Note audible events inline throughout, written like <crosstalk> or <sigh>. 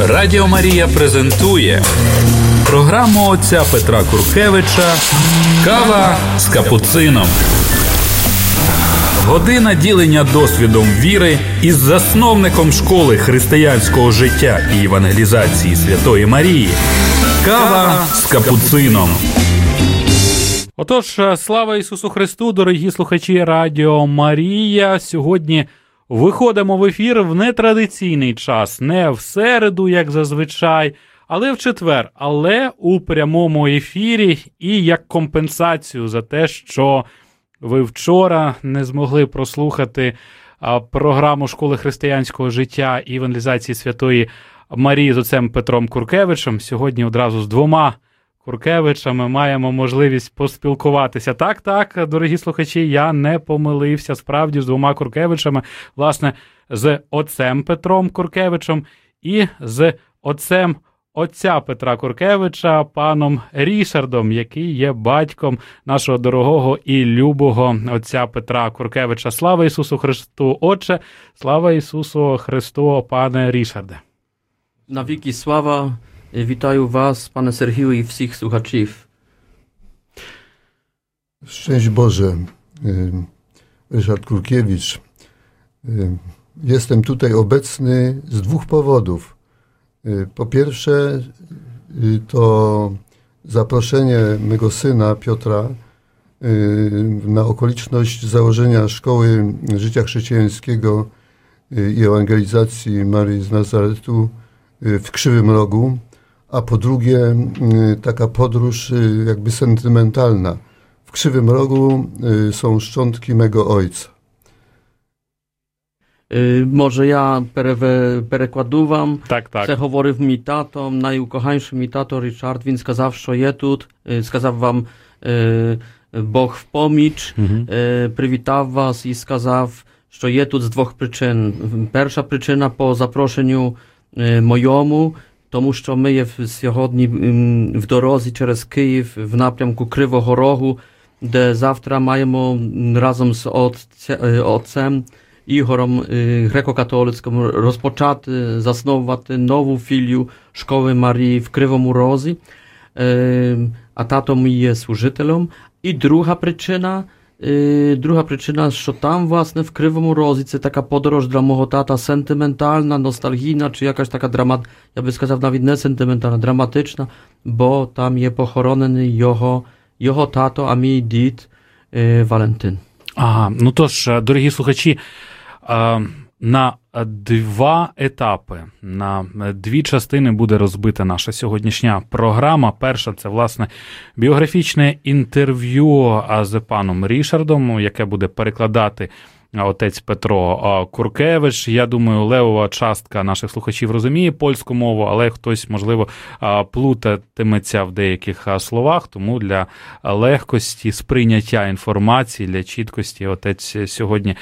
Радіо Марія презентує програму отця Петра Куркевича Кава з капуцином. Година ділення досвідом віри із засновником школи християнського життя і евангелізації Святої Марії. Кава з капуцином. Отож, слава Ісусу Христу, дорогі слухачі Радіо Марія. Сьогодні виходимо в ефір в нетрадиційний час, не в середу, як зазвичай, але в четвер, але у прямому ефірі і як компенсацію за те, що ви вчора не змогли прослухати програму школи християнського життя і евангелізації Святої Марії з отцем Петром Куркевичем. Сьогодні одразу з двома. Куркевичами маємо можливість поспілкуватися. Так, так, дорогі слухачі, я не помилився справді з двома Куркевичами, власне, з отцем Петром Куркевичем і з отцем отця Петра Куркевича, паном Рішардом, який є батьком нашого дорогого і любого отця Петра Куркевича. Слава Ісусу Христу, Отче, слава Ісусу Христу, пане Рішарде. Навіки слава. Witają Was, Panie Sergiu i wszystkich słuchaczy. Szczęść Boże, Ryszard Kurkiewicz. Jestem tutaj obecny z dwóch powodów. Po pierwsze, to zaproszenie mego syna Piotra na okoliczność założenia Szkoły Życia Chrześcijańskiego i Ewangelizacji Marii z Nazaretu w Krzywym Rogu a po drugie y, taka podróż y, jakby sentymentalna. W Krzywym Rogu y, są szczątki mego ojca. Może ja перекладу Так, так. Це говорив мій тато, найукоханіший мій тато Річард. Він сказав, що є тут. Сказав вам Бог в поміч, угу. привітав вас і сказав, що є тут з двох причин. Перша причина по запрошенню моєму, тому що ми є сьогодні в дорозі через Київ в напрямку Кривого Рогу, де завтра маємо разом з отцем Ігорем греко-католицьким розпочати засновувати нову філію школи Марії в Кривому Розі. А тато мій є служителем. І друга причина – Друга причина, що там, власне, в Кривому Розі це така подорож для мого тата сентиментальна, ностальгійна, чи якась така драмат, я би сказав, навіть не сентиментальна, драматична, бо там є похоронений його, його тато, а мій дід Валентин. Ага, ну тож, дорогі слухачі, на два етапи, на дві частини буде розбита наша сьогоднішня програма. Перша це власне біографічне інтерв'ю з паном Рішардом, яке буде перекладати отець Петро Куркевич. Я думаю, левова частка наших слухачів розуміє польську мову, але хтось, можливо, плутатиметься в деяких словах. Тому для легкості сприйняття інформації, для чіткості, отець сьогодні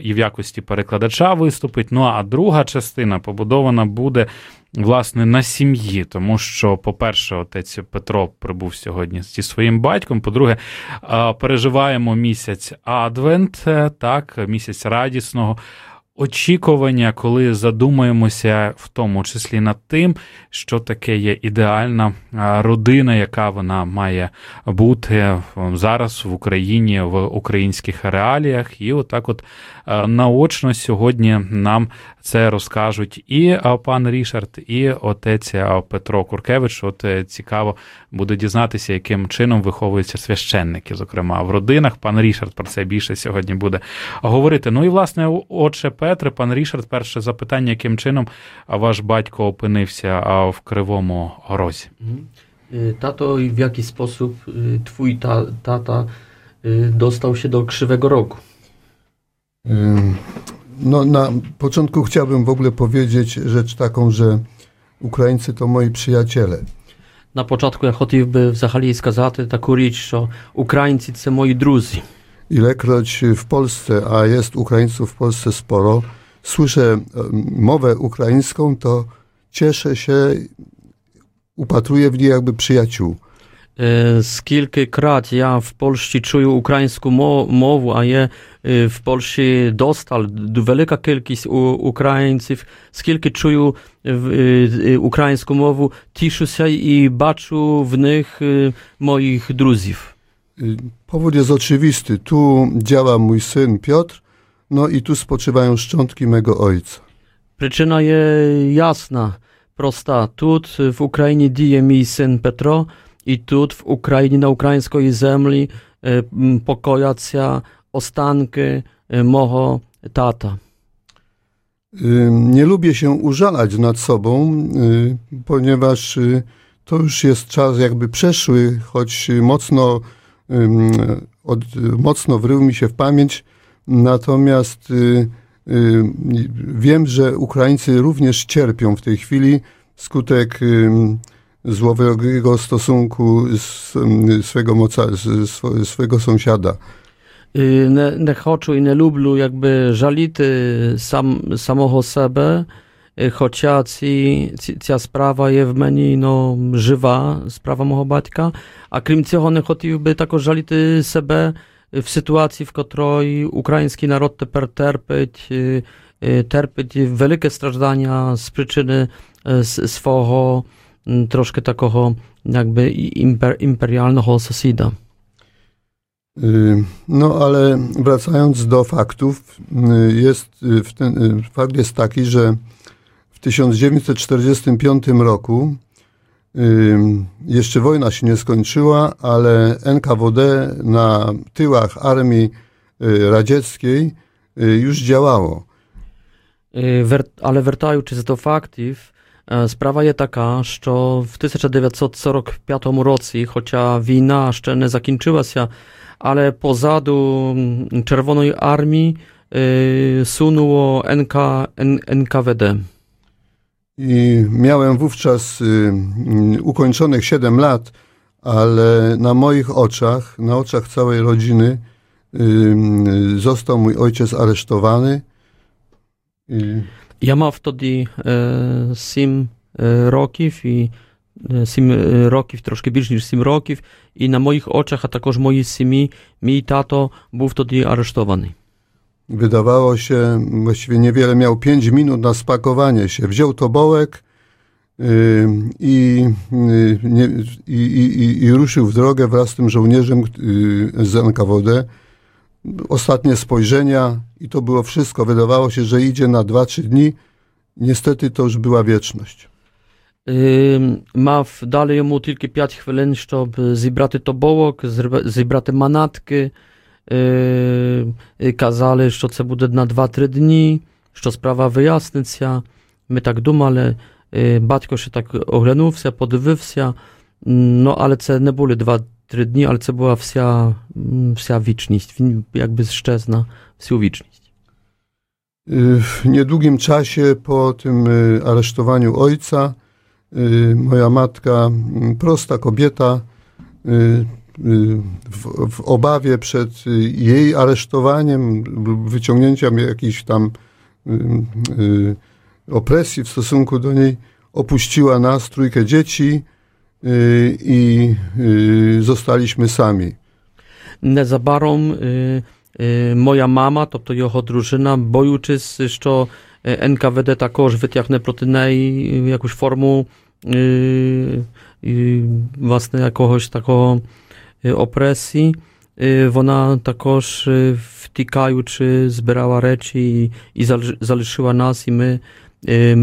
і в якості перекладача виступить. Ну а друга частина побудована буде власне на сім'ї, тому що, по-перше, отець Петро прибув сьогодні зі своїм батьком. По-друге, переживаємо місяць Адвент, е, так, місяць радісного очікування, коли задумаємося в тому числі над тим, що таке є ідеальна родина, яка вона має бути зараз в Україні в українських реаліях, і отак, от наочно сьогодні нам це розкажуть і пан Рішард, і отець Петро Куркевич. От е, цікаво буде дізнатися, яким чином виховуються священники. Зокрема, в родинах пан Рішард про це більше сьогодні буде говорити. Ну і власне, отче Петре, пан Рішард, перше запитання, яким чином ваш батько опинився в Кривому Розі? Tato, w jaki sposób twój ta, tata dostał się do Krzywego Rogu? No, na początku chciałbym w ogóle powiedzieć rzecz taką, że Ukraińcy to moi przyjaciele. На початку я хотів би взагалі сказати таку річ, що українці це мої друзі. Ilekroć w Polsce, a jest Ukraińców w Polsce sporo, słyszę mowę ukraińską, to cieszę się, upatruję w niej jakby przyjaciół. E, z kilkykrat ja w Polsce czuję ukraińską mowę, a ja e, w Polsce dostal wielka ilość Ukraińców, z kilku czuję e, ukraińską mowę, cieszę się i baczę w nich moich druzów. Y, powód jest oczywisty. Tu działa mój syn Piotr, no i tu spoczywają szczątki mego ojca. Przyczyna jest jasna, prosta. Tu w Ukrainie dzieje mi syn Petro, і тут в Україні на української землі е, м, покояться останки е, мого тата. Y, Nie lubię się użalać nad sobą, y, ponieważ y, to już jest czas jakby przeszły, choć y, mocno, ym, od, mocno wrył mi się w pamięć. Natomiast y, y, wiem, że Ukraińcy również cierpią w tej chwili wskutek ym, złowego stosunku z, ym, swego, moca, z, swo- swego sąsiada. Е, Не, не хочу і не люблю якби жаліти сам, самого себе, е, хоча ці, ці, ця справа є в мені ну, жива, справа мого батька. А крім цього, не хотів би також жаліти себе в ситуації, в котрій український народ тепер терпить, е, е, терпить велике страждання з Mm, troszkę takiego jakby imper, imperialnego sosida. No, ale wracając do faktów, y, jest, y, ten, y, fakt jest taki, że w 1945 roku jeszcze wojna się nie skończyła, ale NKWD na tyłach armii radzieckiej już działało. Ale wracając do faktów, до фактів, е, справа є така, що в 1945 році, хоча війна ще не закінчилася, але позаду м, Червоної армії е, сунуло НК, Н- НКВД. I miałem wówczas y, y, ukończonych 7 lat, ale na moich oczach, na oczach całej rodziny, y, y, został mój ojciec aresztowany. I, Я мав тоді е, 7 е, років і 7 років, трошки більш ніж 7 років, і на моїх очах, а також моїй сім'ї, мій тато був тоді арештований. wydawało się, właściwie niewiele miał 5 minut na spakowanie się. Wziął tobołek y, i, y, nie, i, i, i, i ruszył w drogę wraz z tym żołnierzem y, z NKWD. Ostatnie spojrzenia i to było wszystko. Wydawało się, że idzie na 2-3 dni. Niestety to już była wieczność. Е, Мав дали йому тільки 5 хвилин, щоб зібрати тобовок, зрб- зібрати манатки. Е, і Казали, що це буде на 2-3 дні, що справа виясниться. Ми так думали. Е, Батько ще так оглянувся, подивився. М, Ну, але це не були 2-3 дні, але це була вся, м, вся вічність. Він якби щезна всю вічність. Y, W niedługim czasie po tym y, aresztowaniu ojca, y, moja matka, y, prosta kobieta, y, y, w, w obawie przed y, jej aresztowaniem lub wyciągnięciem jakiejś tam y, y, opresji w stosunku do niej, opuściła nas, trójkę dzieci y, i y, zostaliśmy sami. Незабаром е, е, моя мама, тобто його дружина, боючись, що е, НКВД також витягне проти неї е, якусь форму е, е, власне якогось такого е, опресії. е, Вона також, е, втікаючи, збирала речі і, і залиш- залишила нас, і ми, е,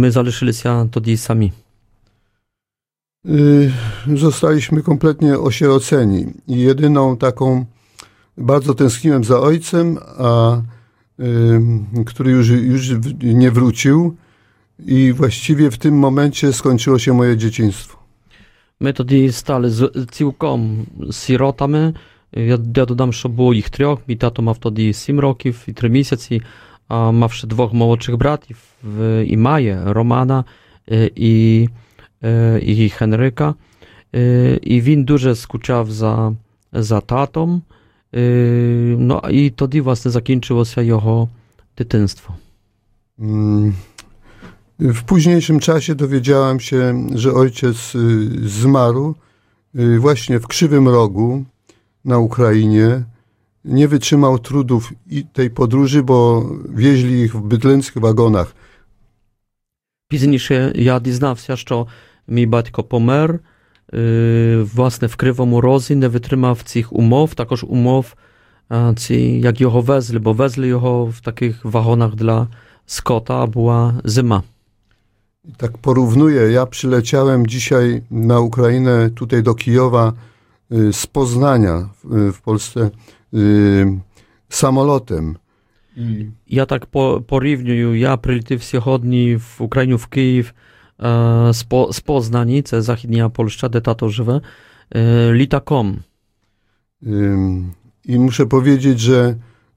Zostaliśmy kompletnie osieroceni i jedyną taką, bardzo tęskniłem za ojcem, a y, który już, już w- nie wrócił i właściwie w tym momencie skończyło się moje dzieciństwo. Ми тоді стали з- цілком сіротами. Я, я додам, що було їх трьох. Мій тато мав тоді сім років і три місяці, а мав ще двох молодших братів в- і має Романа е, і, е, і Хенрика. Е, І він дуже скучав за, за татом. Е, Ну і тоді, власне, закінчилося його дитинство. Mm. W późniejszym czasie dowiedziałem się, że ojciec y, zmarł y, właśnie w Krzywym Rogu na Ukrainie nie wytrzymał trudów i tej podróży, bo wieźli ich w bydlęckich wagonach. Пізніше я дізнався, що мій Mój batko pomer, yy, własne wkrywał morozy, nie wytrzymał tych umów, także umów, ci, jak jego wezli, bo wezli jego w takich wachonach dla skota, była zima. Tak porównuję, ja przyleciałem dzisiaj na Ukrainę, tutaj do Kijowa, y, z Poznania y, w Polsce y, samolotem. Ja tak po, porównuję, ja przyleciałem w w Ukrainie, w Kijów, E, z, Poznań, co zachodnia Polska, de tato żywe, e, litakom. I muszę powiedzieć, że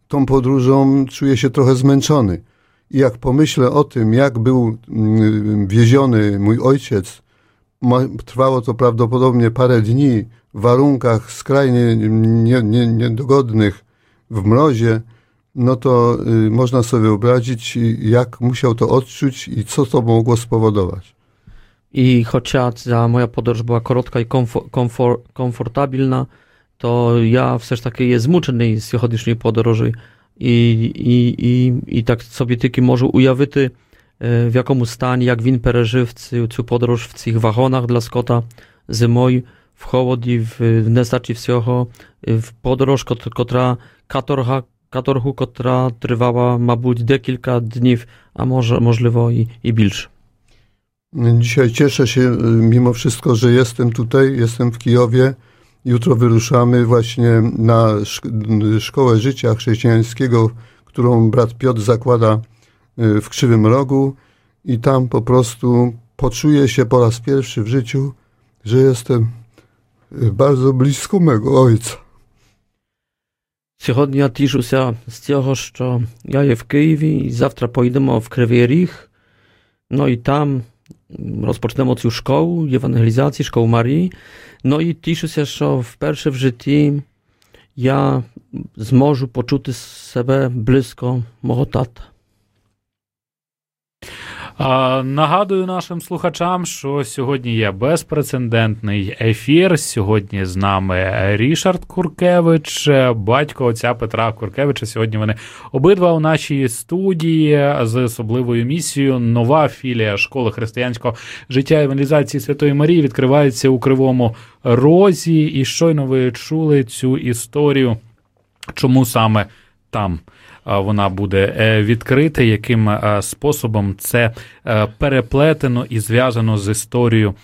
tą podróżą czuję się trochę zmęczony. I jak pomyślę o tym, jak był mm, wieziony mój ojciec, trwało to prawdopodobnie parę dni w warunkach skrajnie niedogodnych, w mrozie, no to y, można sobie wyobrazić, y, jak musiał to odczuć i co to mogło spowodować. I chociaż moja podróż była krótka i komfor, komfor, komfortabilna, to ja wseż takiej jest zmuczony z chodnicznej podróży i, i, i, i tak sobie tylko może ujawyty y, w jakomu stanie, jak win przeżył tę podróż w tych wachonach dla Scotta zimoj, w chłod i w, w nestaci w podróż, kot, kotra katorga кот- котра каторга, каторгу, котра тривала, мабуть, декілька днів, а може, можливо, і, і більше. Dzisiaj cieszę się y, mimo wszystko, że jestem tutaj, jestem w Kijowie. Jutro wyruszamy właśnie na szk- szkołę życia chrześcijańskiego, którą brat Piotr zakłada y, w Krzywym Rogu i tam po prostu poczuję się po raz pierwszy w życiu, że jestem y, bardzo blisko mego ojca. Сьогодні я тішуся з цього, що я є в Києві, і завтра поїдемо в Кривий Ріг. Ну і там розпочнемо цю школу євангелізації, школу Марії. Ну і тішуся, що вперше в житті я зможу почути себе близько мого тата. Нагадую нашим слухачам, що сьогодні є безпрецедентний ефір. Сьогодні з нами Рішард Куркевич, батько отця Петра Куркевича. Сьогодні вони обидва у нашій студії з особливою місією. Нова філія школи християнського життя і евангелізації Святої Марії відкривається у Кривому Розі. І щойно ви чули цю історію. Чому саме там? Вона буде е, відкрита, яким е, способом це е, переплетено і зв'язано з історією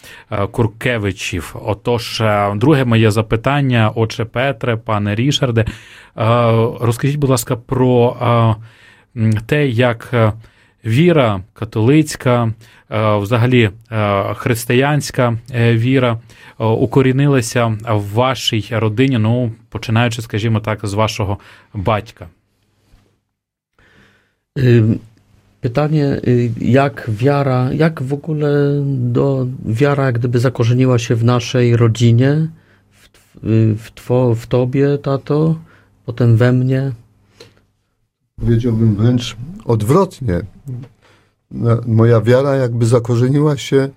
Куркевичів. Отож, друге моє запитання, отче Петре, пане Рішарде, розкажіть, будь ласка, про те, як віра католицька, взагалі християнська віра укорінилася в вашій родині, ну, починаючи, скажімо так, з вашого батька. Pytanie, y, jak wiara, jak w ogóle do, wiara jak gdyby zakorzeniła się w naszej rodzinie, w, y, w, two, w tobie, tato, potem we mnie? Powiedziałbym wręcz odwrotnie. Moja wiara jakby zakorzeniła się,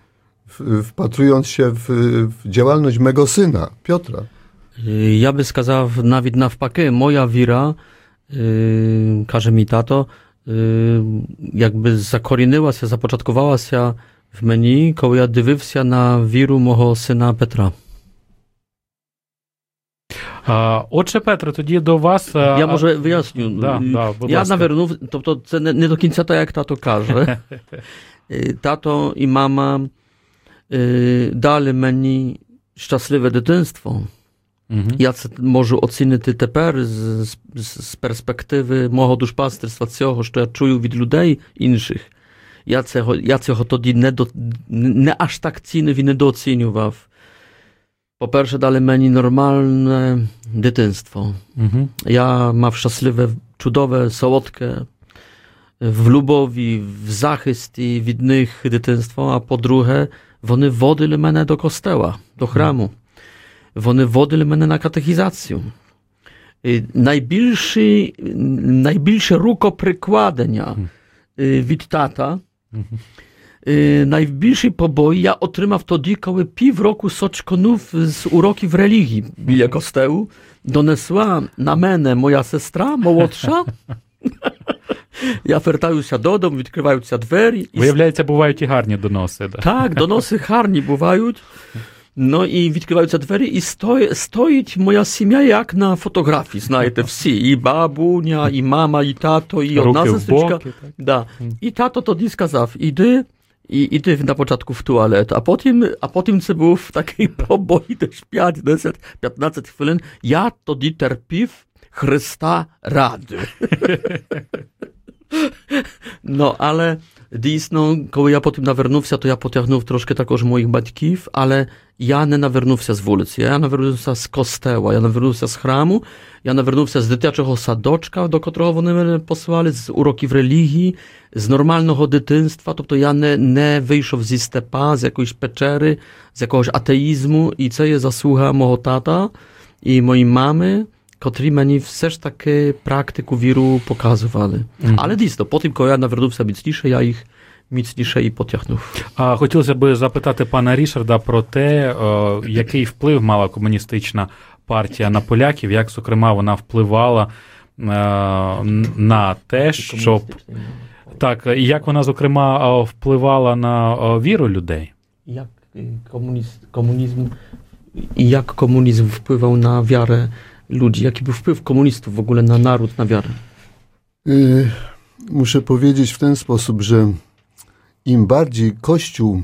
wpatrując się w, w działalność mego syna, Piotra. Y, ja by skazał nawet na wpakę, moja wira, yy, każe mi tato, тато, y, якби закорінилася, започаткувалася в мені, коли я дивився на віру мого сина Петра. А, Отче Петре, тоді до вас. а, Я може виясню. Да, М, да, будь я ласка. навернув, тобто це не, не до кінця так, як тато каже. <laughs> Е, Тато і мама е, дали мені щасливе дитинство. Мгм. Я це можу оцінити тепер з, з, з перспективи мого душпастерства, цього, що я чую від людей інших. Я цього, я цього тоді не, до, не аж так цінив і недооцінював. По-перше, дали мені нормальне дитинство. Мгм. Ja mam szczęśliwe, cudowе, słodkie, w lubowi, w zachystii, w innych dzieciństwo, a po drugie, вони водили мене до костела, до храму. Вони водили мене на катехізацію. Найбільші, найбільше рукоприкладення е, від тата y, najbільший побой я отримав тоді, коли півроку сочконув з уроків релігії біля костелу. Донесла на мене моя сестра молодша. Я вертаюся додому, відкриваються двері. Виявляється, бувають і гарні доноси. Так, доноси гарні бувають. Ну і відкриваються двері, і стої, стоїть моя сім'я, як на фотографії, знаєте, всі. І бабуня, і мама, і тато, і одна Руки в сестричка. боки. Так? Да. І тато тоді сказав, іди, і іди на початку в туалет. А потім, а потім це був такий побой, десь 5, 10, 15 хвилин. Я тоді терпів Христа ради. No, ale дійсно, коли я потім навернувся, то я потягнув трошки також моїх батьків, але я не навернувся з вулиці, я навернувся з костела, я навернувся з храму, я навернувся з дитячого садочка, до котрого вони мене посилали, з уроків релігії, з нормального дитинства. Тобто я не, не вийшов зі степа, з якоїсь печери, з якогось атеїзму, і це є заслуга мого тата і моєї мами. котрі мені все ж таки практику віру показували. Мгм. Але дійсно, потім, коли я навернувся міцніше, я їх міцніше і потягнув. А хотілося б запитати пана Рішарда про те, е, який вплив мала комуністична партія на поляків, як, зокрема, вона впливала е, на те, щоб так, і як вона, зокрема, впливала на віру людей. Jak komunizm, komunizm i jak komunizm wpływał na wiarę ludzi? Jaki był wpływ komunistów w ogóle na naród, na wiarę? Y, Muszę powiedzieć w ten sposób, że im bardziej Kościół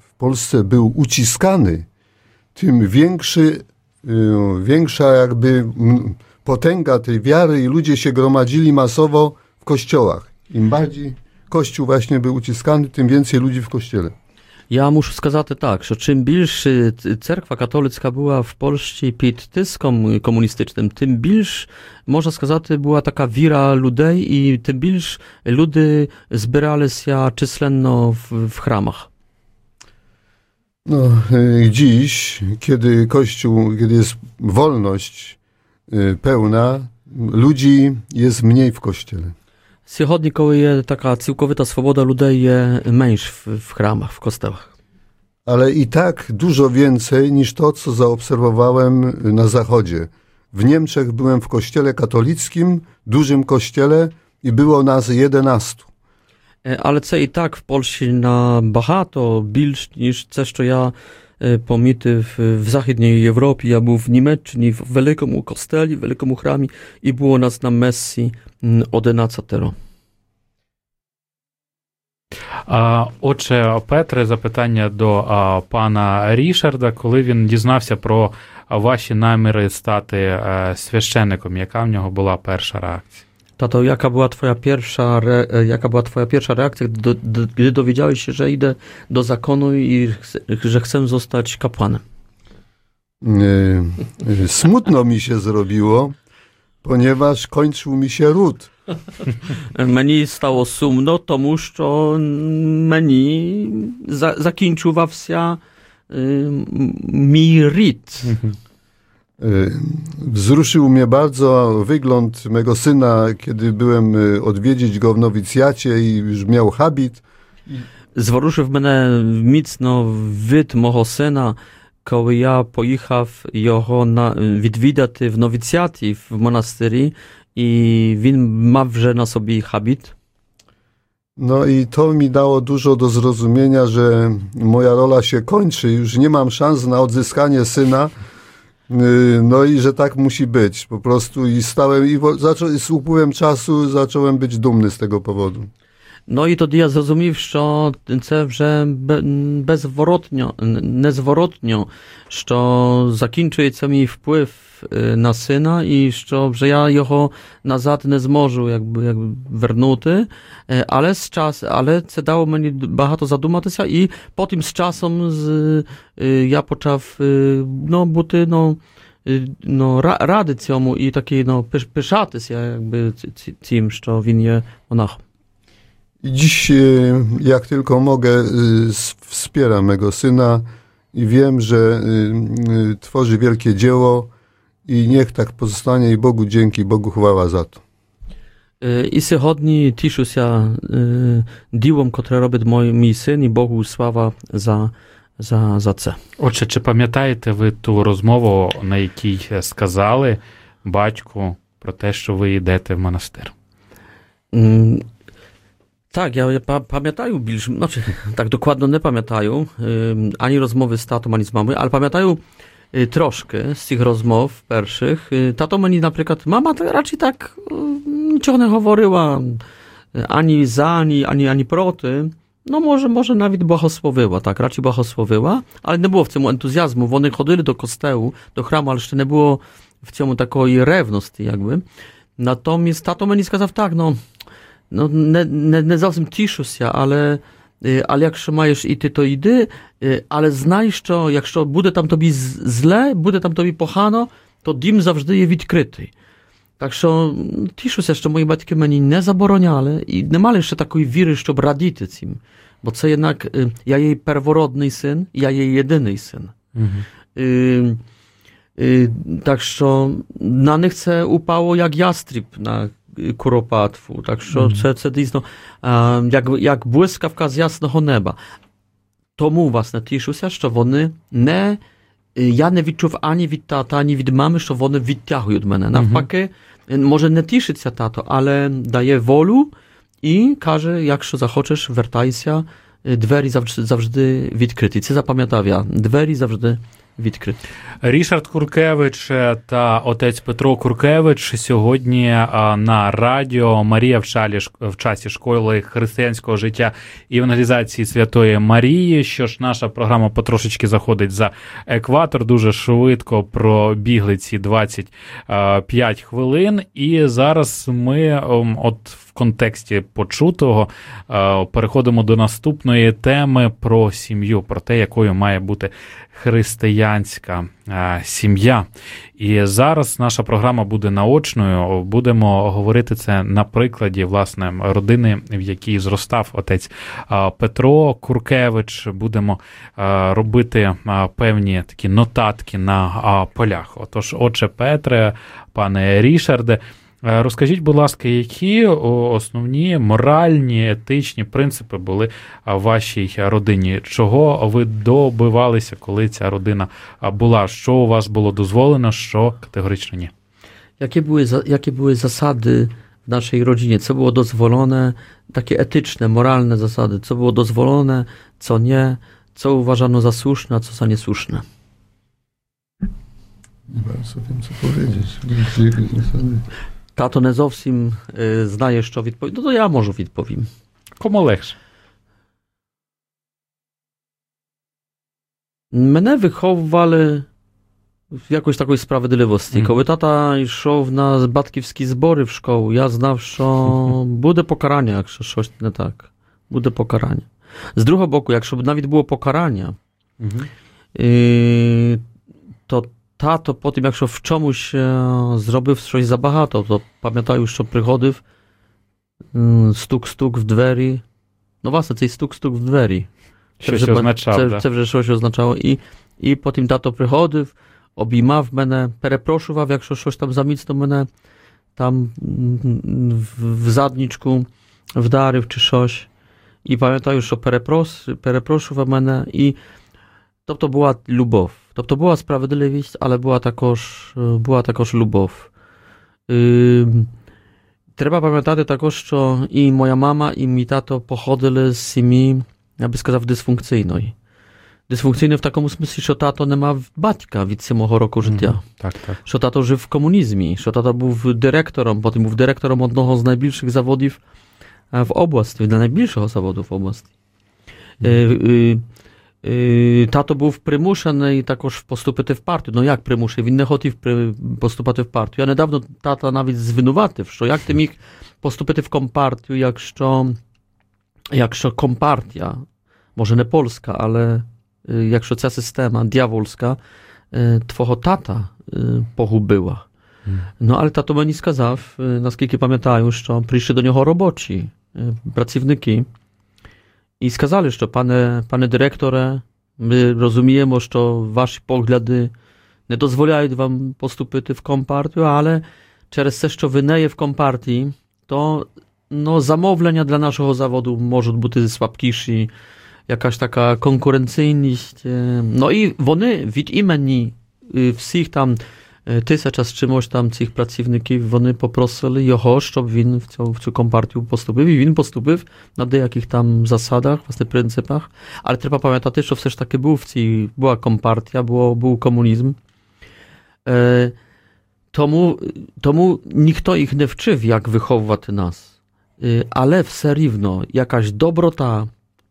w Polsce był uciskany, tym większy, y, większa jakby potęga tej wiary i ludzie się gromadzili masowo w kościołach. Im bardziej Kościół właśnie był uciskany, tym więcej ludzi w kościele. Я мушу сказати так, що чим більше ц- церква католицька була в Польщі під тиском комуністичним, тим більш, можна сказати, була така віра людей, і тим більш люди збиралися численно в, в храмах. No, y, dziś, kiedy Kościół, kiedy jest wolność y, pełna, ludzi jest mniej w kościele. Сьогодні, коли є така цілковита свобода, людей є менш в, в храмах, в костелах. Ale i tak dużo więcej niż to, co zaobserwowałem na Zachodzie. W Niemczech byłem w kościele katolickim, dużym kościele i było nas 11. Е, Але це і так в Польщі набагато більш, ніж це, що я E, pomity w, w zachodniej Europie. Ja był w Niemczech, w wielkim kosteli, w wielkim chramie i było nas na Messi 11. Mm, отже, Петре, запитання до пана Рішарда, коли він дізнався про ваші наміри стати е, священником, яка в нього була перша реакція? Tato, jaka była twoja pierwsza, re, e, jaka była twoja pierwsza reakcja, gdy dowiedziałeś się, że idę do zakonu i chcę, że chcę zostać kapłanem? E, e, smutno mi się zrobiło, ponieważ kończył mi się ród. Meni stało sumno, to što meni za, zakończyła wsia y, mi rit. Y, Wzruszył mnie bardzo wygląd mego syna, kiedy byłem y, odwiedzić go w nowicjacie i już miał habit. Зворушив мене міцно вид мого сина, коли я поїхав його на, відвідати в новіціаті в монастирі, і він мав вже на собі хабіт. No i to mi dało dużo do zrozumienia, że moja rola się kończy, już nie mam szans na odzyskanie syna. Y, No i że tak musi być po prostu. I stałem, i wo- zaczą, z upływem czasu zacząłem być dumny z tego powodu. Ну і тоді я зрозумів, що це вже бе- безворотньо, незворотньо, що закінчується мій вплив е, на сина, і що вже я його назад не зможу якби, якби вернути. Е, Але з час, але це дало мені багато задуматися, і потім з часом з, е, я почав е, ну, бути ну, е, ну, ра- ради цьому і такий ну, пиш- пишатися якби, ці- ці- цим, що він є монахом. I dziś, y, jak tylko mogę, y, s- wspieram mego syna i wiem, że y, y, tworzy wielkie dzieło i niech tak pozostanie i Bogu dzięki, Bogu chwała za to. Е, І сьогодні тішуся е, ділом, котре робить мій, мій син, і Богу слава за, за, за це. Отже, чи пам'ятаєте ви ту розмову, на якій сказали батьку про те, що ви йдете в монастир? Tak, ja, pa, pamiętają znaczy <laughs> tak dokładnie nie pamiętają ani rozmowy z tatą, ani z mamą, ale pamiętają y, troszkę z tych rozmów pierwszych. Y, tato meni na przykład, mama to raczej tak niczego nie mówiła, ani za, ani, ani, ani proty. No może, może nawet błahosłowiła, tak, raczej błahosłowiła, ale nie było w tym entuzjazmu. One chodzili do kostełu, do chramu, ale jeszcze nie było w tym takiej rewności jakby. Natomiast tato meni skazał tak, no no, не, не, не зовсім тішуся, але, е, але якщо маєш іти, то йди, е, але знай, що якщо буде там тобі з- зле, буде там тобі погано, то дім завжди є відкритий. Так що м, тішуся, що мої батьки мені не забороняли і не мали ще такої віри, щоб радіти цим. Бо це jednak, е, я є первородний син, я є єдиний син. Угу. Yy, yy, tak що на них це упало як ястріб на е, Куропатву. Так що Мгм. це, це дійсно е, як, як блискавка з ясного неба. Тому, власне, тішуся, що вони не. е, Я не відчув ані від тата, ані від мами, що вони відтягують мене. Навпаки, е, може не тішиться тато, але дає волю і каже, якщо захочеш, вертайся, е, двері завжди, завжди відкриті. Це запам'ятав я. Двері завжди відкриті. Рішард Куркевич та отець Петро Куркевич сьогодні на радіо Марія в, шалі, в часі школи християнського життя і евангелізації Святої Марії. Що ж, наша програма потрошечки заходить за екватор. Дуже швидко пробігли ці 25 хвилин. І зараз ми, ем, от контексті почутого, е, переходимо до наступної теми про сім'ю, про те, якою має бути християнська е, сім'я. І зараз наша програма буде наочною. Будемо говорити це на прикладі власне родини, в якій зростав отець е, Петро Куркевич. Будемо робити певні такі нотатки на полях. Отож, отче Петре, пане Рішарде. Е, Розкажіть, будь ласка, які основні моральні, етичні принципи були в вашій родині? Чого ви добивалися, коли ця родина була? Що у вас було дозволено, що категорично ні? Jakie były, za- jakie były zasady w naszej rodzinie? Co było dozwolone, takie etyczne, moralne zasady? Co było dozwolone, co nie? Co uważano za słuszne, a co za niesłuszne? Nie bardzo wiem, co powiedzieć. Jakie zasady? Tato не зовсім е, знає, що відповідь. Ну, то я можу відповім. Кому легше? Мене виховували в якоїсь такої справедливості. Мгм. Коли тата йшов на батьківські збори в школу, я знав, що <laughs> буде покарання, якщо щось не так. Буде покарання. З другого боку, якщо б навіть було покарання, Угу. Yy, to tato po tym, jak się w czemuś e, zrobił coś za bahato, to pamiętaj już, co przychodził, mm, stuk, stuk w drzwi. No właśnie, tej stuk, stuk w drzwi. Co się oznaczało. Co tak? się oznaczało. I, I po tym tato przychodził, obimał mnie, przeprosił, jak coś tam zamicno mnie tam mm, w, w zadniczku wdarł czy coś. I pamiętaj już, co przeprosił mnie i to, to była lubow. Тобто була справедливість, але була також, е, була також любов. Ем, Треба пам'ятати також, що і моя мама, і мій тато походили з сім'ї, я би сказав, дисфункційної. Дисфункційної в такому смислі, що тато не мав батька від сьомого року життя. Мгм. Так, так. Що тато жив в комунізмі, що тато був директором, потім був директором одного з найбільших заводів е, в області, для найбільшого заводу в області. Е, е, е, Тато був примушений також поступити в партію. Ну як примушений? Він не хотів при- поступати в партію. Я недавно тата навіть звинуватив, що як ти міг поступити в компартію, якщо, якщо компартія, може не польська, але е, якщо ця система дьявольська, е, твого тата е, погубила. Мгм. Ну, але тато мені сказав, е, наскільки пам'ятаю, що прийшли до нього робочі, е, працівники, і сказали, що пане, пане директоре, ми розуміємо, що ваші погляди не дозволяють вам поступити в компартію, але через те, що ви не є в компартії, то no, замовлення для нашого заводу можуть бути слабкіші, якась така конкуренційність. No i вони від імені всіх там ty czas czymś tam tych pracowników, one poprosili jego, żeby win w tą, w tą partię postąpił. I win postąpił na jakich tam zasadach, własnych pryncypach. Ale trzeba pamiętać, też, że też takie był w tej, była kompartia, było, był komunizm. E, tomu, tomu nikt ich nie wczył, jak wychowywać nas. E, ale w serivno jakaś dobrota,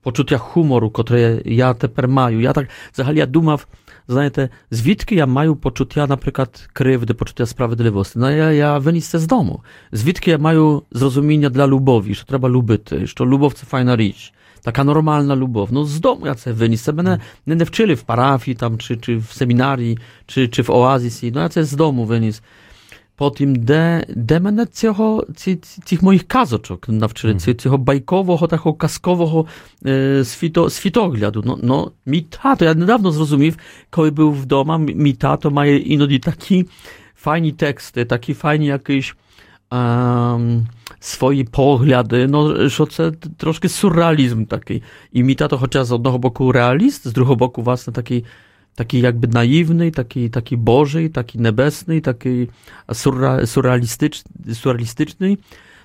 Poczucia humoru, które ja teper maju. Ja tak, zahali ja dumaw, znaję te zwitki, ja maju poczucia, na przykład krywdy, poczutia sprawiedliwości. No ja, ja wynicę z domu. Zwitki ja maju zrozumienia dla lubowi, że trzeba lubyty, że lubowcy fajna rzecz. Taka normalna lubow. No z domu ja se wynicę, będę, mm. będę wczyli w parafii tam, czy, czy w seminarii, czy, czy w oazisi. No ja se z domu wynicę Потім, де, де мене цього, ці, цих моїх казочок навчили, mm. цього байкового, такого казкового е, світо, світогляду. No, no, мій тато, я недавно зрозумів, коли був вдома, мій тато має іноді такі файні тексти, такі файні якісь um, свої погляди, no, що це трошки сюрреалізм такий. І мій тато, хоча з одного боку реаліст, з другого боку, власне, такий takiej jakby naiwnej, takiej, takiej bożej, takiej nebesnej, takiej surra, surrealistycz, surrealistycznej,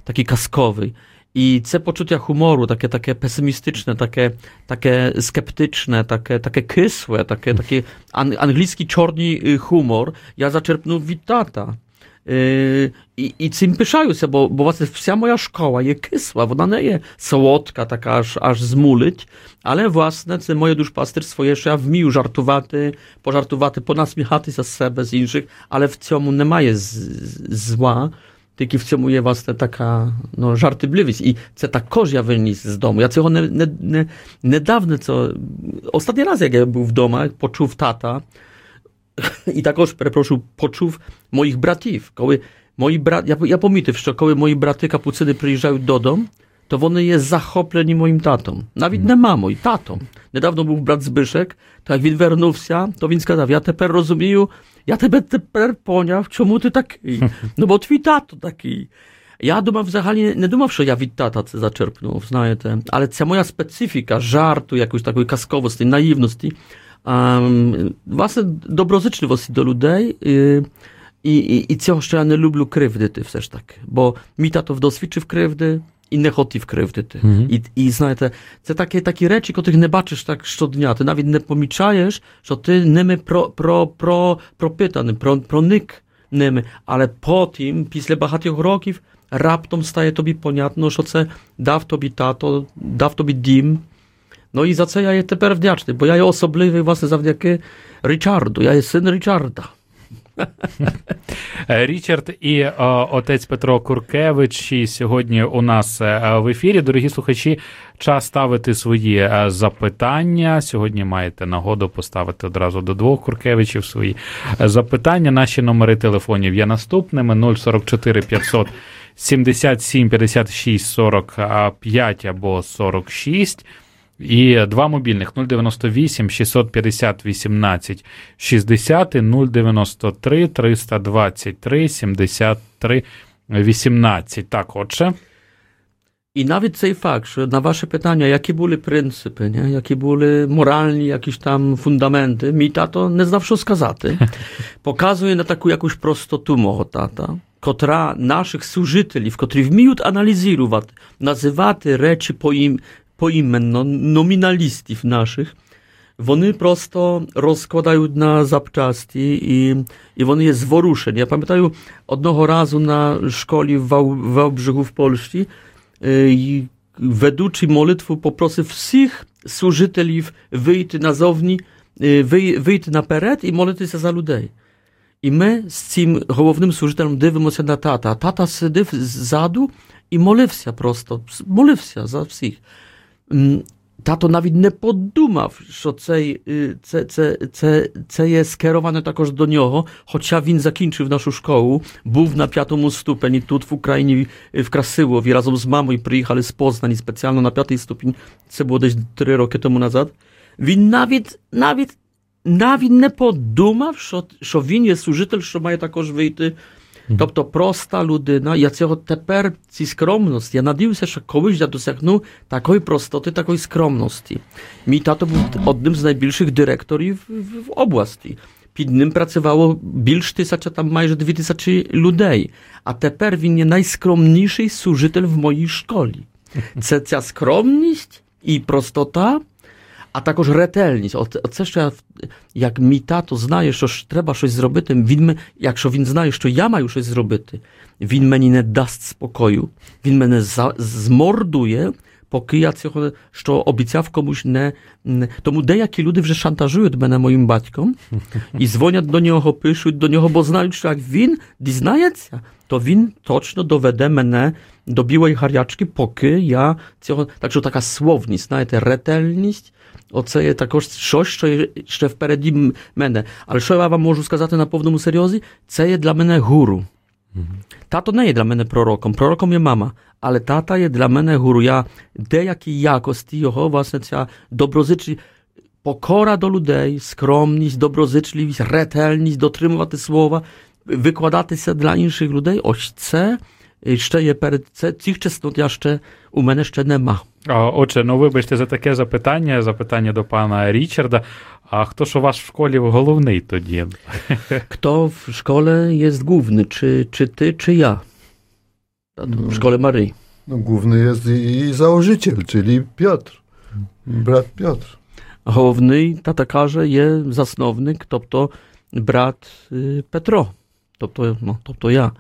takiej kaskowej. I te poczucia humoru, takie, takie pesymistyczne, takie, takie sceptyczne, takie, takie kysłe, takie, taki anglicki czorni y, humor, ja zaczerpnął Wittata. тата. І і цим пишаюся, бо бо власне вся моя школа є кисла, вона не є солодка, така аж аж змулить, але власне це моє душпастерство є, що я вмію жартувати, пожартувати, понасміхатися з себе, з інших, але в цьому немає зła, тільки в цьому є власне така ну, жартівливість. І це також я виніс з дому. Я цього не, не, не, недавно, це, останній раз, як я був вдома, почув тата, <laughs> i takoż, przepraszam, poczuł moich bratów Koły, moi bra, ja, ja pomity wszczo, koły moi braty kapucyny przyjeżdżały do domu, to one jest zachopleni moim tatą. Nawet nie mamo i tatą. Niedawno był brat Zbyszek, to jak win to więc gadał, ja teper rozumieju, ja tebe teper ponia, czemu ty taki? No bo twój tato taki. Ja duma w zachali, nie dumał, że ja wid tata zaczerpnął, znaję te, ale ta moja specyfika żartu, jakąś takiej kaskowości, naiwności, um, власне, доброзичливості до людей. І, і, і цього, що я не люблю кривдити все ж таки. Бо мій тато досвідчив кривди і не хотів кривдити. Mm-hmm. І, і знаєте, це такі, такі речі, яких не бачиш так щодня. Ти навіть не помічаєш, що ти ними про, про, про, пропитаний, про, проник ними. Але потім, після багатьох років, раптом стає тобі понятно, що це дав тобі тато, дав тобі дім, No i za co ja je тепер вдячний, бо я є особливий, власне, завдяки Річарду. Я є син Річарда. Річард і о, отець Петро Куркевич і сьогодні у нас е, в ефірі. Дорогі слухачі, час ставити свої е, запитання. Сьогодні маєте нагоду поставити одразу до двох Куркевичів свої е, запитання. Наші номери телефонів є наступними: 044 500 77 56 45 або 46. І два мобільних 098 650 18 60 093 323 73 18. Так, отже. І навіть цей факт, що на ваше питання, які були принципи, не? які були моральні якісь там фундаменти, мій тато не знав, що сказати. <laughs> Показує на таку якусь простоту мого тата, котра наших служителів, котрі вміють аналізувати, називати речі по їм, poimenno nominalistów naszych, Wony prosto rozkładają na zapczasti i, i one jest zworuszeń. Ja pamiętam odnoho razu na szkoli w Wałbrzychu w Polsce y, i według molitwu poprosy wszystkich służyteli wyjść na zowni, y, wyj, wyjść na peret i modlić się za ludzi. I my z tym głównym służytelem dywimy się na tata. Tata sydyw z zadu i moliw się prosto, moliw się za wszystkich. Mm, tato nawet nie podumał, że ce y, jest skierowane także do niego, chociaż win zakończył naszą szkołę, był na piątym stopni tu w Ukrainie, y, w Krasyłowie, razem z mamą przyjechali z Poznań specjalnie na piątej stopień, to było gdzieś trzy roki temu nazad. Win nawet, nawet, nawet nie podumał, że, że win jest służytel, że ma także wyjść y, Тобто проста людина, я цього тепер, ці скромності, я надіюся, що колись я досягну такої простоти, такої скромності. Мій тато був одним з найбільших директорів в області. Під ним працювало більш тисяча, там майже дві тисячі людей. А тепер він є найскромніший служитель в моїй школі. Це ця скромність і простота, а також ретельність. Оце що я, як мій тато знає, що ж треба щось зробити, він, якщо він знає, що я маю щось зробити, він мені не дасть спокою, він мене за, змордує, поки я цього що обіцяв комусь не, не. Тому деякі люди вже шантажують мене моїм батьком і дзвонять до нього, пишуть до нього, бо знають, що як він дізнається, то він точно доведе мене до білої гарячки, поки я цього. Так що така словність, знаєте, ретельність. Оце є також щось, що є ще впереді мене. Але що я вам можу сказати на повному серйозі? Це є для мене гуру. Тато не є для мене пророком, пророком є мама, але тата є для мене гуру. Я деякі якості його, власне, ця доброзичливість, покора до людей, скромність, доброзичливість, ретельність, дотримувати слова, викладатися для інших людей. Ось це ще є перед це цих чеснот я ще у мене ще нема. Отже, ну вибачте за таке запитання, запитання до пана Річарда. А хто ж у вас в школі головний тоді? <laughs> Хто в школі є główny, czy, czy ty, czy ja? W szkole Maryi. No, główny jest i założyciel, czyli Piotr, brat Piotr. Головний, тата каже, є засновник, тобто брат Петро, тобто, ну, тобто я.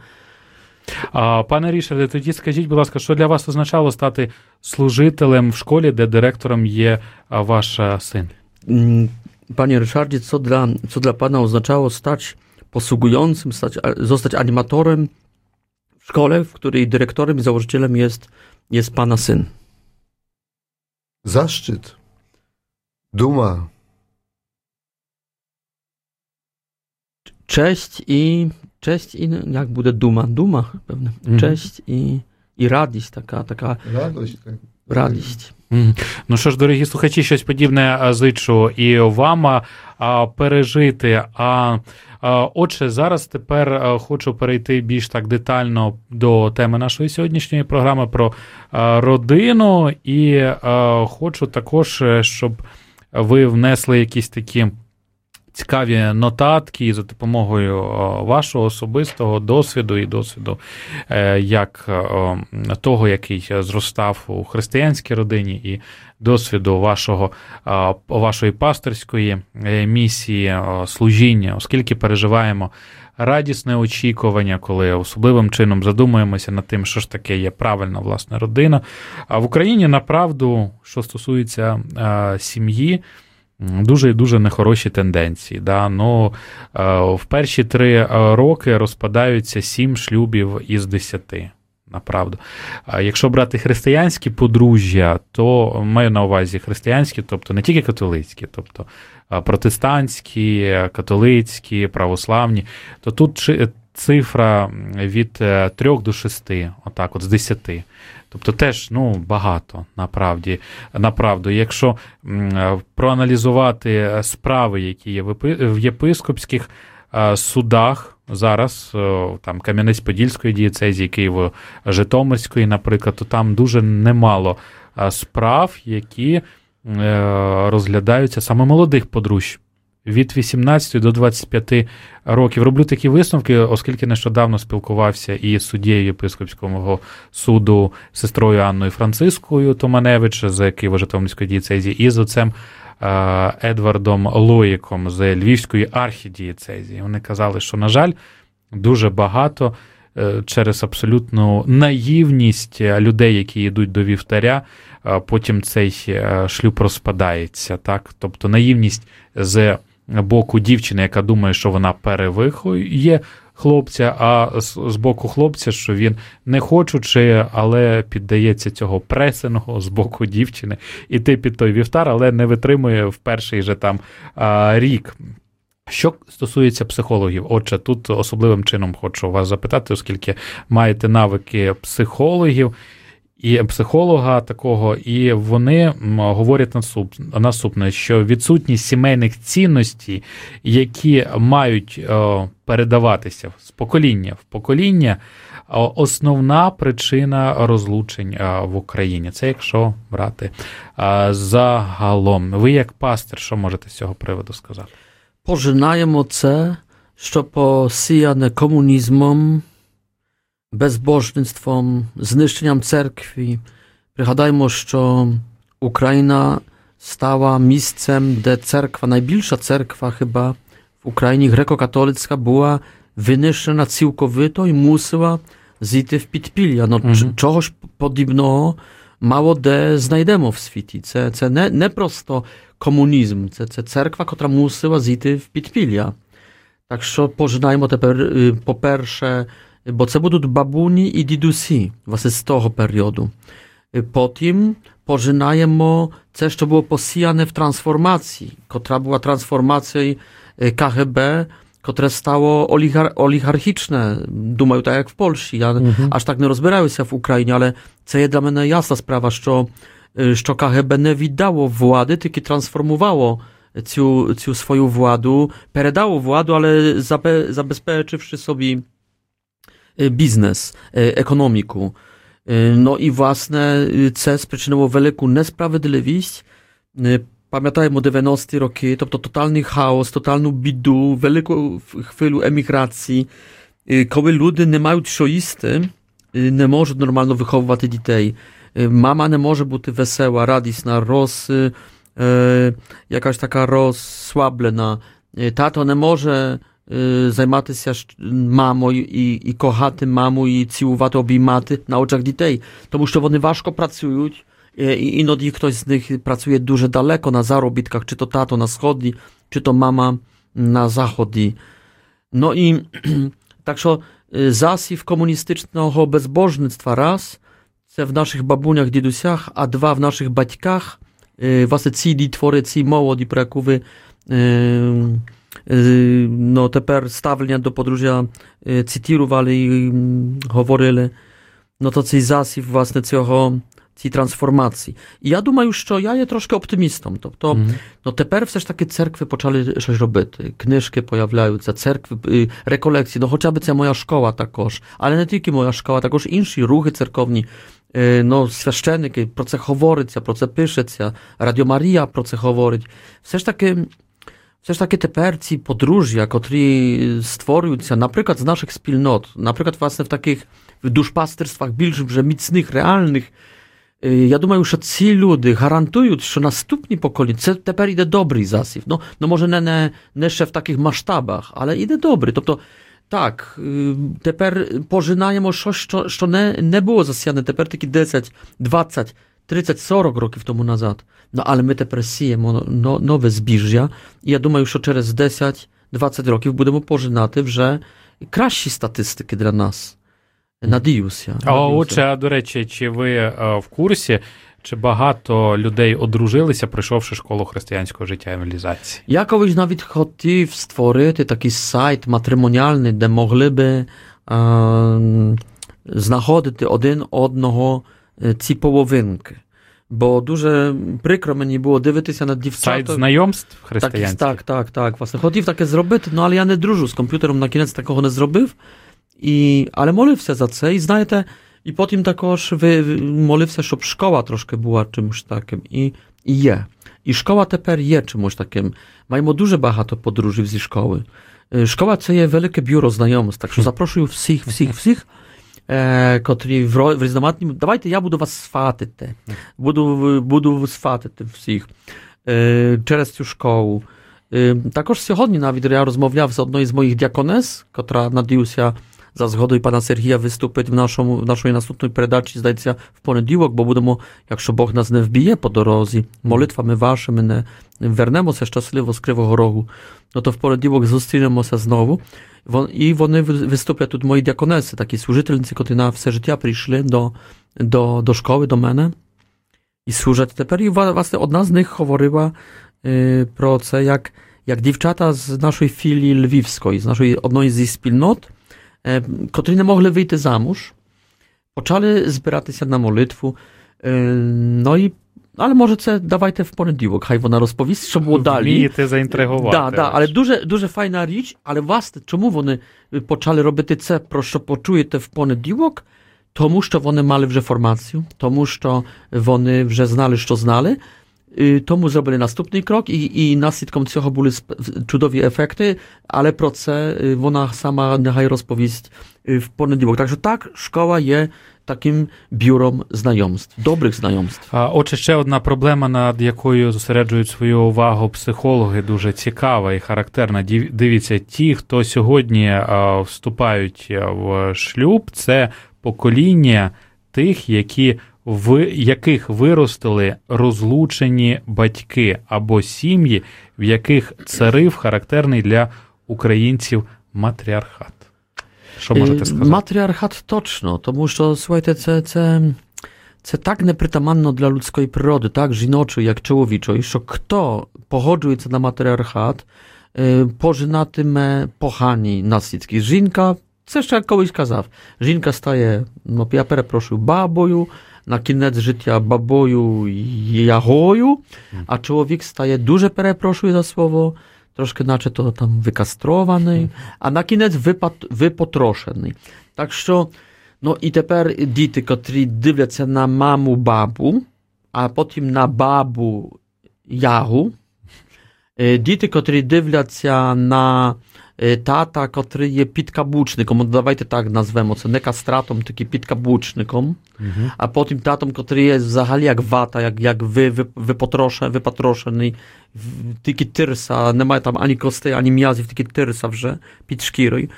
А, Пане Рішарде, тоді скажіть, будь ласка, що для вас означало стати служителем в школі, де директором є ваш син? Panie Ryszardzie, co dla, co dla Pana oznaczało stać posługującym, stać, zostać animatorem w szkole, w której dyrektorem i założycielem jest, jest Pana syn? Zaszczyt, duma. Cześć i cześć i jak będzie duma, duma pewnie. Cześć i, i radość, taka, taka radość. Tak. Радість. Ну що ж, дорогі слухачі, щось подібне зичу і вам пережити. А отже, зараз тепер хочу перейти більш так детально до теми нашої сьогоднішньої програми про родину, і хочу також, щоб ви внесли якісь такі цікаві нотатки за допомогою вашого особистого досвіду і досвіду е, як того, який зростав у християнській родині, і досвіду вашого, вашої пасторської е, місії служіння, оскільки переживаємо. Радісне очікування, коли особливим чином задумуємося над тим, що ж таке є правильна власна родина. А в Україні направду, що стосується сім'ї, Дуже і дуже нехороші тенденції. Да? Ну, В перші три роки розпадаються сім шлюбів із десяти. Направду. Якщо брати християнські подружжя, то маю на увазі християнські, тобто не тільки католицькі, тобто протестантські, католицькі, православні, то тут цифра від 3 до 6, отак, от з 10. Тобто теж ну, багато направді. направду. Якщо проаналізувати справи, які є в єпископських судах зараз, там Кам'янець-Подільської дієцезії, Києво-Житомирської, наприклад, то там дуже немало справ, які е, розглядаються саме молодих подружжя від 18 до 25 років. Роблю такі висновки, оскільки нещодавно спілкувався із суддєю єпископського суду сестрою Анною Францискою Томаневич з Києво-Житомирської дієцезії і з отцем Едвардом Лоїком з Львівської архідієцезії. Вони казали, що, на жаль, дуже багато. Е, через абсолютну наївність людей, які йдуть до вівтаря, потім цей е, шлюб розпадається. Так? Тобто наївність з боку дівчини, яка думає, що вона перевихує хлопця, а з боку хлопця, що він не хочучи, але піддається цього пресингу з боку дівчини, іти під той вівтар, але не витримує в перший же там рік. Що стосується психологів, отже, тут особливим чином хочу вас запитати, оскільки маєте навики психологів. І психолога такого, і вони говорять наступне, що відсутність сімейних цінностей, які мають передаватися з покоління в покоління, основна причина розлучень в Україні. Це якщо брати загалом. Ви, як пастир, що можете з цього приводу сказати? Пожинаємо це, що посіяне комунізмом безбожництвом, знищенням церкви. Пригадаймо, що Україна стала місцем, де церква, найбільша церква chyba в Україні греко-католицька була винищена цілковито і мусила зійти в підпілля. Ну, mm-hmm. Чогось подібного мало де знайдемо в світі. Це це не не просто комунізм, це це церква, котра мусила зійти в підпілля. Так що пожинаємо тепер, по-перше, bo це будуть бабуні і дідусі власне з того періоду. Потім пожинаємо це, що було посіяне в трансформації, котра була трансформацією KGB, które stało oligar oligarchiczne. Думаю, tak jak w Polsce. Ja mhm. aż tak nie rozbierałem się w Ukrainie, ale co jest dla mnie jasna sprawa, że, że KGB nie widało władzy, tylko transformowało цю, цю свою владу, передало владу, але забезпечивши собі бізнес, економіку. No i własne це спричинило велику несправедливість. Пам'ятаємо 90-ті роки, тобто тотальний хаос, тотальну біду, велику хвилю еміграції, коли люди не мають що їсти, не можуть нормально виховувати дітей. Мама не може бути весела, радісна, роз, е, якась така розслаблена. Тато не може Y, zajmaty mamo i, i kochaty mamu i ciłowaty obimaty na oczach dzieci. To muszą one ważko pracują y, i inodni ktoś z nich pracuje dużo daleko na zarobitkach, czy to tato na wschodni, czy to mama na zachodni. No i <clears throat> tak że y, zasiw komunistycznego bezbożnictwa raz, це w naszych babuniach, dzidusiach, a dwa w naszych baćkach, właśnie ci twory, ci młodzi, prakuwy, yy, ви no тепер ставлення до подружжя цитірували і говорили, no to цей засів, власне, цього цій трансформації. І я думаю, що я є трошки оптимістом. Тобто, mm-hmm. ну тепер все ж таки церкви почали щось робити. Книжки появляються, церкви, реколекції. Ну, хоча б це моя школа також, але не тільки моя школа, також інші рухи церковні. No, священники, про це говориться, про це пишеться, Радіо Марія про це говорить. Все ж таки, все ж таки тепер ці подружжя, котрі створюються, наприклад, з наших спільнот, наприклад, власне, в таких душпастерствах більш вже міцних, реальних, я думаю, що ці люди гарантують, що наступні покоління, це тепер іде добрий засіб. Ну, ну може, не, не, не ще в таких масштабах, але іде добрий. Тобто, так, тепер пожинаємо щось, що, що не, не було засіяне тепер тільки 10, 20, 30, 40 років тому назад. No ale my tепер сіємо no, нове збіжжя, і я думаю, що через 10-20 років будемо пожинати вже кращі статистики для нас. Надіюся. А отже, до речі, чи ви в курсі, чи багато людей одружилися, пройшовши школу християнського життя і цивілізації? Я колись навіть хотів створити такий сайт матримоніальний, де могли би е, знаходити один одного ці половинки. Бо дуже прикро мені було дивитися на дівчат. Сайт знайомств християнських? Так, так, так, так. Власне, хотів таке зробити, ну але я не дружу з комп'ютером, на кінець такого не зробив. І, Але молився за це. І знаєте, і потім також ви, молився, щоб школа трошки була чимось таким. І, і є. І школа тепер є чимось таким. Маємо дуже багато подружів зі школи. Школа це є велике бюро знайомств, так що запрошую всіх, всіх, всіх, е, котрі в, в різноманітному. Давайте я буду вас сфатити. Буду, буду сфатити всіх е, через цю школу. Е, також сьогодні навіть я розмовляв з одною з моїх діаконес, котра надіюся за згодою пана Сергія виступить в нашому в нашої наступної передачі, здається, в понеділок, бо будемо, якщо Бог нас не вб'є по дорозі, молитвами вашими не вернемося щасливо з Кривого Рогу, no to w poniedziałek зустрінемося знову. І вони виступлять тут мої діаконеси, такі служительниці, котрі на все життя прийшли до, до, до школи, до мене і служать тепер. І власне одна з них говорила е, про це, як, як дівчата з нашої філії львівської, з нашої одної зі спільнот, котрі не могли вийти замуж, почали збиратися на молитву. Е, ну і, але може це давайте в понеділок, хай вона розповість, що було далі. Вмієте заінтригувати. Да, да, але дуже, дуже файна річ, але власне, чому вони почали робити це, про що почуєте в понеділок? Тому що вони мали вже формацію, тому що вони вже знали, що знали. Тому зробили наступний крок, і і наслідком цього були чудові ефекти, але про це вона сама нехай розповість w poniedziałek. Także tak, szkoła є таким бюром знайомств, добрих знайомств. А отже, ще одна проблема, над якою зосереджують свою увагу психологи, дуже цікава і характерна. Дивіться, ті, хто сьогодні вступають в шлюб, це покоління тих, які в яких виростили розлучені батьки або сім'ї, в яких царив характерний для українців матріархат. Що можете сказати? Матріархат точно, тому що, слухайте, це, це, це так непритаманно для людської природи, так жіночої, як чоловічої, що хто погоджується на матріархат, пожинатиме погані наслідки. Жінка, це ще колись казав, жінка стає, ну, я перепрошую, бабою, на кінець життя бабою ягою, а чоловік стає дуже перепрошую за troszkę inaczej to tam wykastrowany, mhm. a na koniec wypat, wypotroszony. Tak że, no i teraz dzieci, które dywią na mamu, babu, a potem na babu, jahu, e, dzieci, które dywią na tata, który jest підкаблучником, давайте так назвемо це, не кастратом, тільки підкаблучником, mhm. а потім татом, який є взагалі як вата, як, як ви, ви, випотроше, випотрошений, тільки тирса, немає там ані костей, ані м'язів, тільки тирса вже під шкірою,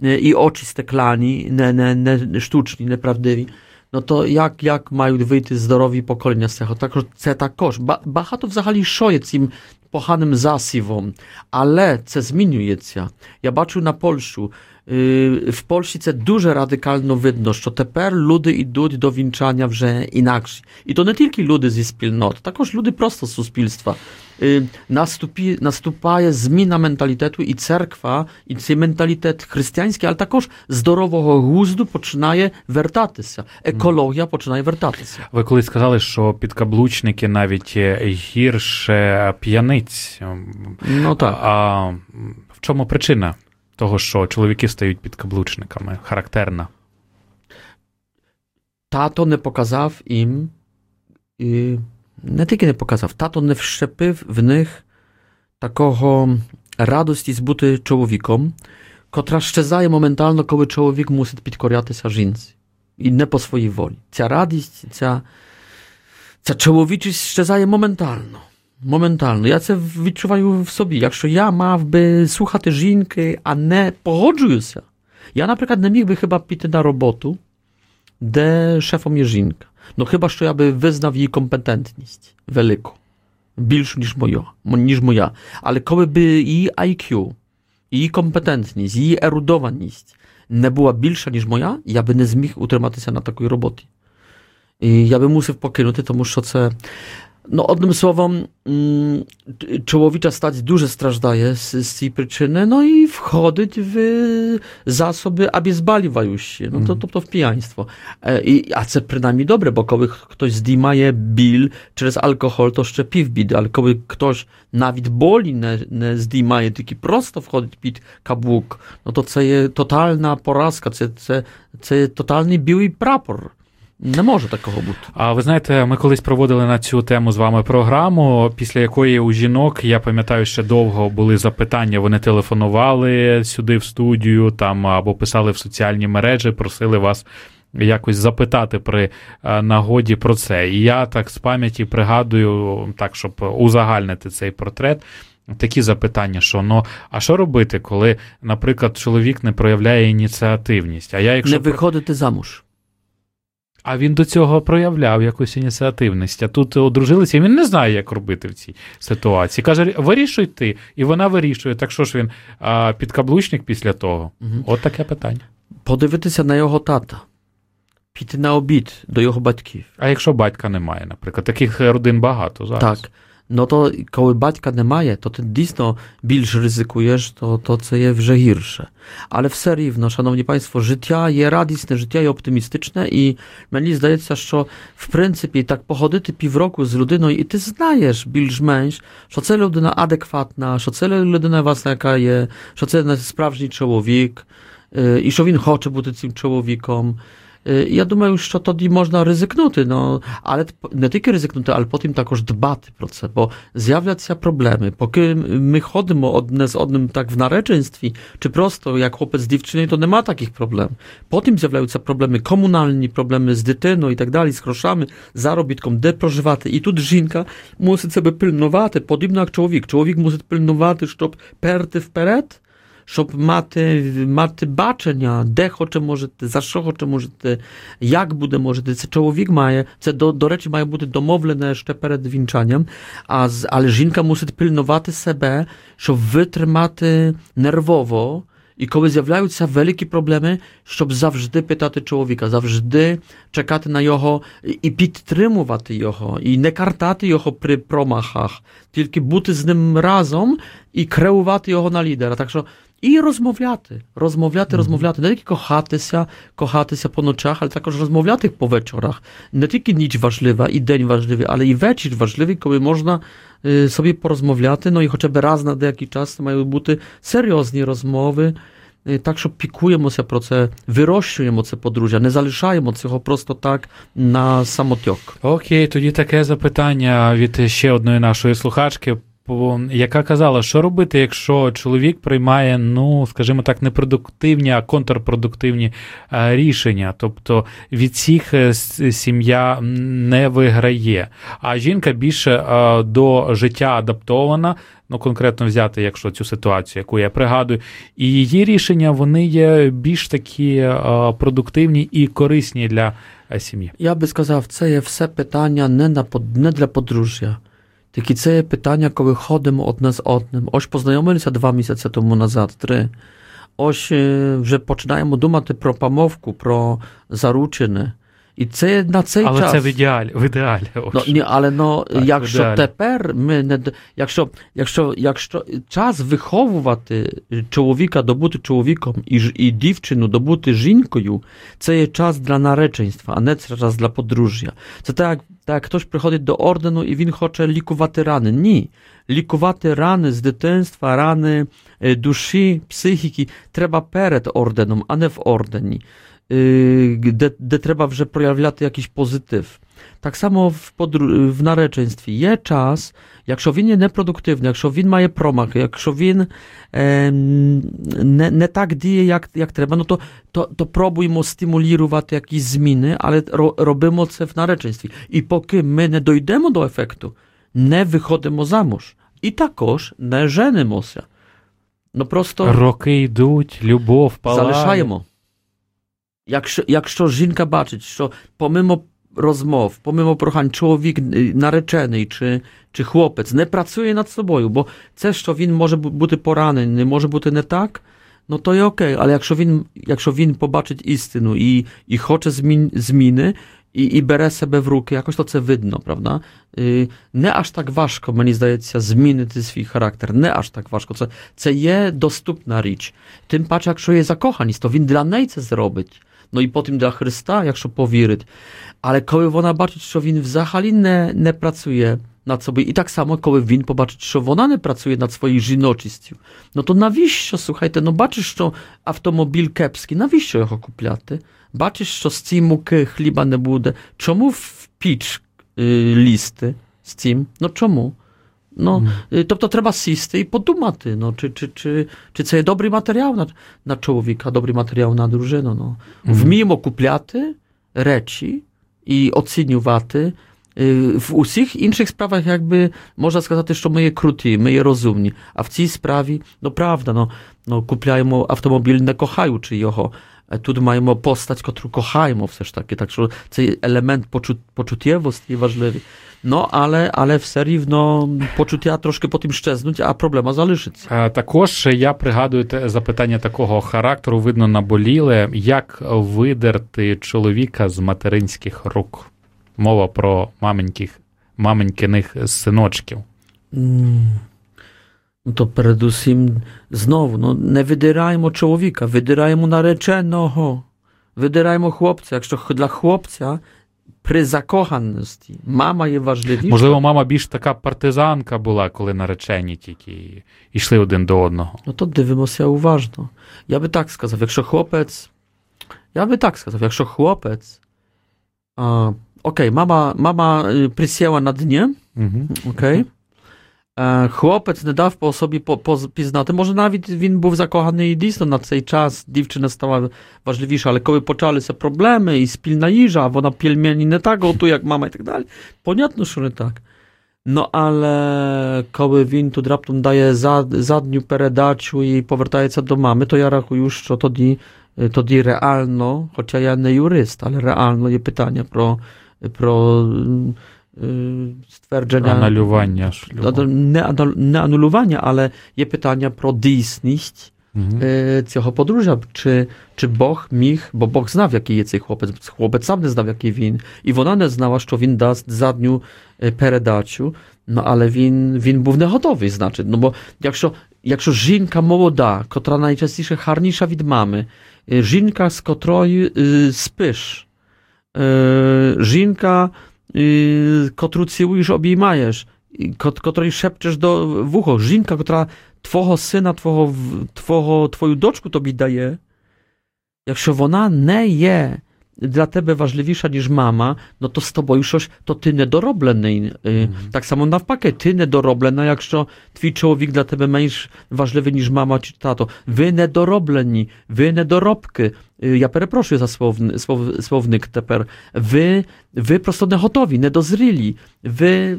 і очі стеклані, не, не, не штучні, неправдиві. No to jak, jak mają wyjść zdrowi pokolenia z tego? Tak, це також. Багато взагалі що є цим pochanym zasywom, ale co zmieniujecie? Ja baczył na Polszu, yy, w Polsce duże radykalno widno, że teper ludy idą do winczania że inaczej. I to nie tylko ludy z wspólnot, także ludy prosto z suspilstwa. Наступі, наступає зміна менталітету, і церква, і цей менталітет християнський, але також здорового глузду починає вертатися. Екологія починає вертатися. Ви колись сказали, що підкаблучники навіть гірше п'яниць. Ну так. А в чому причина? того, що чоловіки стають підкаблучниками, характерна. Тато не показав їм, і не тільки не показав, тато не wszczepив в них такого радості бути чоловіком, котра щезає моментально, коли чоловік мусить підкорятися жінці. І не по своїй волі. Ця радість, ця, ця чоловічість щезає моментально. Моментально. Я це відчуваю в собі. Якщо я мав би слухати жінки, а не погоджуюся, я, наприклад, не міг би хіба піти на роботу, де шефом є жінка. No chyba, że ja bi wyznał jej kompetentność wielką, większą niż moja, niż moja. ale koby by jej IQ, jej kompetentność, jej erudowanost nie była większa niż moja, ja by nie zmógł utrzymać się na takiej roboty. I ja bym musiał pokinąć, to, że це no, odnym słowom, mm, Czołowicza stać duże strażdaje z, z tej przyczyny, no i wchody w zasoby, aby zbaliwają się. No to, mhm. to, to w pijaństwo. E, I, a co przynajmniej dobre, bo koły ktoś zdimaje bil przez alkohol, to jeszcze piw bid, ale koły ktoś nawet boli nie, nie zdimaje, tylko prosto wchodzi pit kabłuk, no to co je totalna porażka, co je totalny biły prapor. Не може такого бути. А ви знаєте, ми колись проводили на цю тему з вами програму, після якої у жінок, я пам'ятаю, ще довго були запитання. Вони телефонували сюди в студію там або писали в соціальні мережі, просили вас. Якось запитати при нагоді про це. І я так з пам'яті пригадую, так, щоб узагальнити цей портрет. Такі запитання, що ну, а що робити, коли, наприклад, чоловік не проявляє ініціативність? А я якщо не виходити замуж. А він до цього проявляв якусь ініціативність. А тут одружилися, і він не знає, як робити в цій ситуації. Каже, вирішуй ти, і вона вирішує. Так що ж він а, підкаблучник після того? Угу. От таке питання. Подивитися на його тата, піти на обід до його батьків. А якщо батька немає, наприклад, таких родин багато зараз. Так. no to kołybać kademaje, to ty disno bilż ryzykujesz, to to, co je wrzehirsze. Ale w serii, no, szanowni państwo, życia je radisne, życia je optymistyczne i mnie zdaje się, że w pryncypie tak pochody ty pivroku z ludyną i ty znajesz bilż męż, że cele ludyna adekwatna, że cele ludyna własna jaka je, że cele sprawdzi człowiek, y, i szowin hoczy buty tym człowiekom, Я думаю, що тоді можна ризикнути, no, але не тільки ризикнути, але потім також дбати про це, бо з'являться проблеми. Поки ми ходимо одне з одним так в нареченстві, чи просто як хлопець з дівчиною, то нема таких проблем. Потім з'являються проблеми комунальні, проблеми з дитиною і так далі, з грошами, заробітком, де проживати. І тут жінка мусить себе пильнувати, подібно як чоловік. Чоловік мусить пильнувати, щоб перти вперед, щоб мати мати бачення, де хоче можете, за що хоче можете, як буде можете. Це чоловік має, це до, до речі, має бути домовлене ще перед вінчанням, а, але жінка мусить пильнувати себе, щоб витримати нервово. І коли з'являються великі проблеми, щоб завжди питати чоловіка, завжди чекати на його і підтримувати його, і не картати його при промахах, тільки бути з ним разом і креувати його на лідера. Так що і розмовляти, розмовляти, mm-hmm. розмовляти, не тільки кохатися, кохатися по ночах, але також розмовляти по вечорах. Не тільки ніч важлива і день важливий, але і вечір важливий, коли можна y, собі порозмовляти. Ну і хоча б раз на деякий час мають бути серйозні розмови. Так, що пікуємося про це, вирощуємо це подружжя, не залишаємо цього просто так на самотьок. Окей, тоді таке запитання від ще одної нашої слухачки яка казала, що робити, якщо чоловік приймає, ну, скажімо так, не продуктивні, а контрпродуктивні е, рішення. Тобто від всіх е, сім'я не виграє, а жінка більше е, до життя адаптована. Ну, конкретно взяти, якщо цю ситуацію, яку я пригадую, і її рішення вони є більш такі продуктивні і корисні для сім'ї. Я би сказав, це є все питання не на не для подружжя. Тільки це є питання, коли ходимо одне з одним. Ось познайомилися два місяці тому назад, три. Ось вже починаємо думати про помовку, про заручини. І це на цей але час. Але це в ідеалі. В ідеалі ну, ні, але ну, так, якщо ідеалі. тепер ми не якщо, якщо, якщо час виховувати чоловіка добути чоловіком і і дівчину добути жінкою, це є час для нареченства, а не це час для подружжя. Це так, так хтось приходить до ордену і він хоче лікувати рани. Ні. Лікувати рани з дитинства, рани душі, психіки треба перед орденом, а не в ордені. де, де треба вже проявляти якийś позитив. Так само в podru- в нареченстві є час, якщо він є непродуктивний, якщо він має промах, якщо він е, не, не так діє, як, як треба, ну то, то, то пробуємо стимулювати якісь зміни, але ро, робимо це в нареченстві. І поки ми не дійдемо до ефекту, не виходимо замуж. І також не женимося. Ну просто Роки йдуть, любов, палає. залишаємо. Якщо якщо жінка бачить, що помимо розмов, помимо прохань, чоловік наречений чи чи хлопець не працює над собою, бо це, що він може бути поранений, може бути не так, ну то є окей. Але якщо він якщо він побачить істину і і хоче змін, зміни, і і бере себе в руки, якось то це видно, правда? Не аж так важко, мені здається, змінити свій характер. Не аж так важко. Це це є доступна річ. Тим паче, якщо є закоханість, то він для неї це зробить no i potem dla Chrysta, якщо повірить. Але коли вона бачить, що він взагалі не, не працює над собою, і так само, коли він побачить, що вона не працює над своєю жіночістю, no to навіщо, słuchajте, no бачиш, що автомобіль кепський, навіщо його купляти? Бачиш, що з цієї муки хліба не буде. Чому в піч y, лізти з цим? Ну чому? No, mm. Тобто треба сісти і подумати, no, чи чи, чи, чи це є добрий матеріал на на чоловіка, добрий матеріал на дружину. No. Mm. Вміємо купляти речі і оцінювати. В усіх інших справах, якби можна сказати, що ми є круті, ми є розумні. А в цій справі, ну правда, ну, ну купляємо автомобіль, не кохаючи його. Тут маємо постать, котру кохаємо все ж таки. Так що цей елемент почут, почуттєвості важливий. Ну, але але все рівно почуття трошки потім щезнуть, а проблема залишиться. Також я пригадую те запитання такого характеру, видно наболіле, як видерти чоловіка з материнських рук. Мова про маменьких, маменькиних синочків. No to передусім знову, ну не видираємо чоловіка, видираємо нареченого, видираємо хлопця. Якщо для хлопця при закоханості мама є важливіша. Можливо, мама більш така партизанка була, коли наречені тільки йшли один до одного. Ну то дивимося уважно. Я би так сказав, якщо хлопець. Я би так сказав, якщо хлопець. А, окей, мама, мама е, присіла на дні, Угу. окей. Е, хлопець не дав по собі по, по, пізнати. Може, навіть він був закоханий і дійсно на цей час дівчина стала важливіша, але коли почалися проблеми і спільна їжа, а вона пельмені не так готує, як мама і так далі, понятно, що не так. Ну, але коли він тут раптом дає зад, задню передачу і повертається до мами, то я рахую, що тоді, тоді реально, хоча я не юрист, але реально є питання про, про е, ствердження. Аналювання шлюбу. Не, анал- не анулювання, але є питання про дійсність Мгм. е, цього подружжя. Чи, чи Бог міг, бо Бог знав, який є цей хлопець. Хлопець сам не знав, який він. І вона не знала, що він дасть задню е, передачу. Ну, але він, він був не готовий, значить. Ну, бо якщо, якщо жінка молода, котра найчастіше гарніша від мами, е, жінка, з котрою е, спиш, е, жінка, Y, kotru całujesz obejmajesz, kot, której szepczesz do w ucho, żinka, która twojego syna, twojego, twojego, twoją doczku tobie daje, jak się ona nie je, для тебе важливіша, ніж мама, no to z тобою щось, то ти недороблений. Е, Так само навпаки, ти недороблена, якщо твій чоловік для тебе менш важливий, ніж мама чи тато. Ви недороблені, ви недоробки. Е, Я перепрошую за словни, слов, словник тепер. Ви, ви просто не готові, недозрілі. Ви,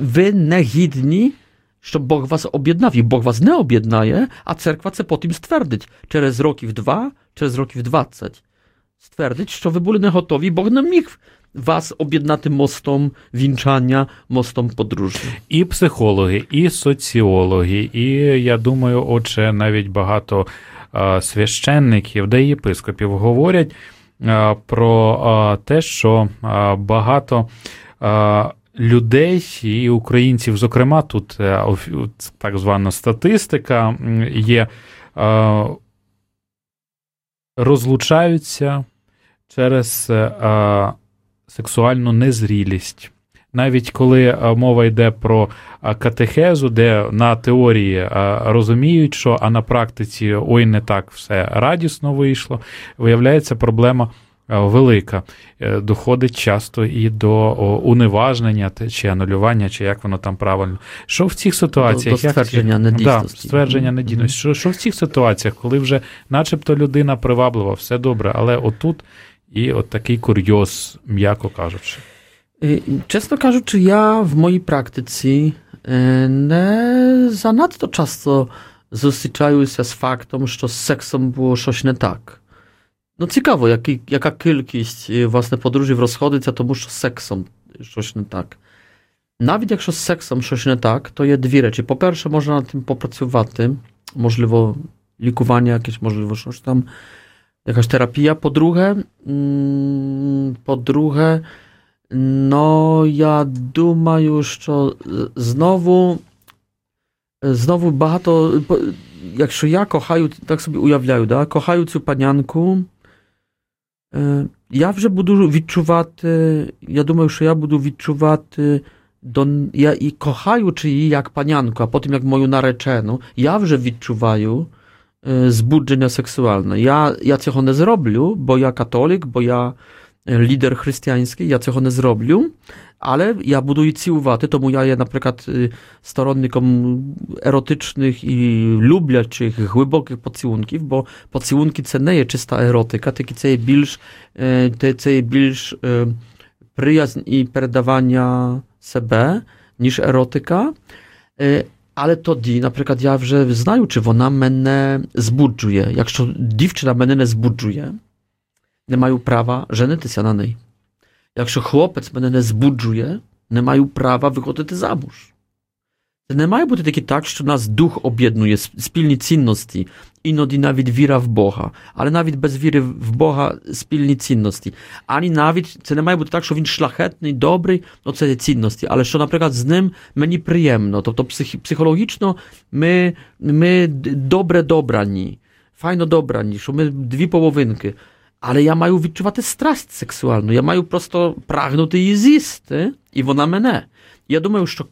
ви не гідні, щоб Бог was об'єднав. І Бог вас не об'єднає, а церква це потім ствердить через років два, через років 20. Ствердить, що ви були не готові, Бог не міг вас об'єднати мостом вінчання, мостом подружжя. І психологи, і соціологи, і я думаю, отже, навіть багато а, священників, і єпископів говорять а, про а, те, що багато людей і українців, зокрема, тут е, так звана статистика є. Розлучаються через е, а, сексуальну незрілість. Навіть коли мова йде про катехезу, де на теорії розуміють, що а на практиці ой, не так все радісно вийшло, виявляється проблема велика. Е, Доходить часто і до уневажнення чи анулювання, чи як воно там правильно. Що в цих ситуаціях? до ці- ствердження Да, недійсності. ствердження Мгм. недійсності. Що, що в цих ситуаціях, коли вже начебто людина приваблива, все добре, але отут і от такий курйоз, м'яко кажучи. Y, Często кажучи, w mojej praktyce y, nie zanadto często zустрічаюся з фактом, що з сексом було щось не так. Ну, цікаво, які, яка кількість е, власне подружжів розходиться, тому що з сексом щось не так. Навіть якщо з сексом щось не так, то є дві речі. По-перше, можна над тим попрацювати, можливо, лікування якесь, можливо, щось там, якась терапія. По-друге, м, по-друге, no, я думаю, що знову, знову багато, по- якщо я кохаю, так собі уявляю, да, кохаю цю панянку, е, я вже буду відчувати, я думаю, що я буду відчувати до, я і кохаючи її як панянку, а потім як мою наречену, я вже відчуваю е, збудження сексуальне. Я, я цього не зроблю, бо я католик, бо я лідер християнський, я цього не зроблю, ale ja buduję ciłwaty, to mu ja na przykład y, stronnikom um, erotycznych i lubię, lubiaczych, głębokich pocjunków, bo pocjunki ceneje czysta erotyka, taki ceje bilż, y, te ceje bilż y, przyjaźń i perdawania sebe niż erotyka, ale to di, na przykład ja że znaju, czy ona mnie zbudżuje. Jak dziewczyna mnie zbudżuje, nie mają prawa żeny się na niej. Якщо хлопець мене не збуджує, не маю права виходити замуж. Це не має бути таке так, що нас дух об'єднує, спільні цінності. іноді навіть віра в Бога, але навіть без віри в Бога спільні цінності. Ані навіть це не має бути так, що він шляхетний, добрий, ну це є цінності, але що, наприклад, з ним мені приємно, тобто псих, психологічно ми, ми добре добрані, файно добрані, що ми дві половинки. Але я маю відчувати страсть сексуальну, я маю просто прагнути її з'їсти, і вона мене. Я думаю, що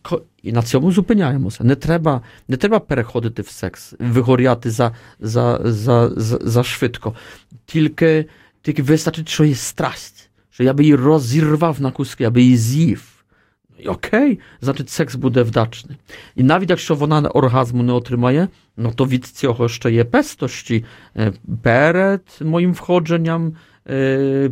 і на цьому зупиняємося. Не треба не треба переходити в секс, вигоряти за за, за, за, за швидко. Тільки тільки вистачить, що є страсть, що я би її розірвав на куски, я би її з'їв. Окей, значить, секс буде вдачний. І навіть якщо вона оргазму не отримає, no to від цього ще є пестощі перед моїм входженням,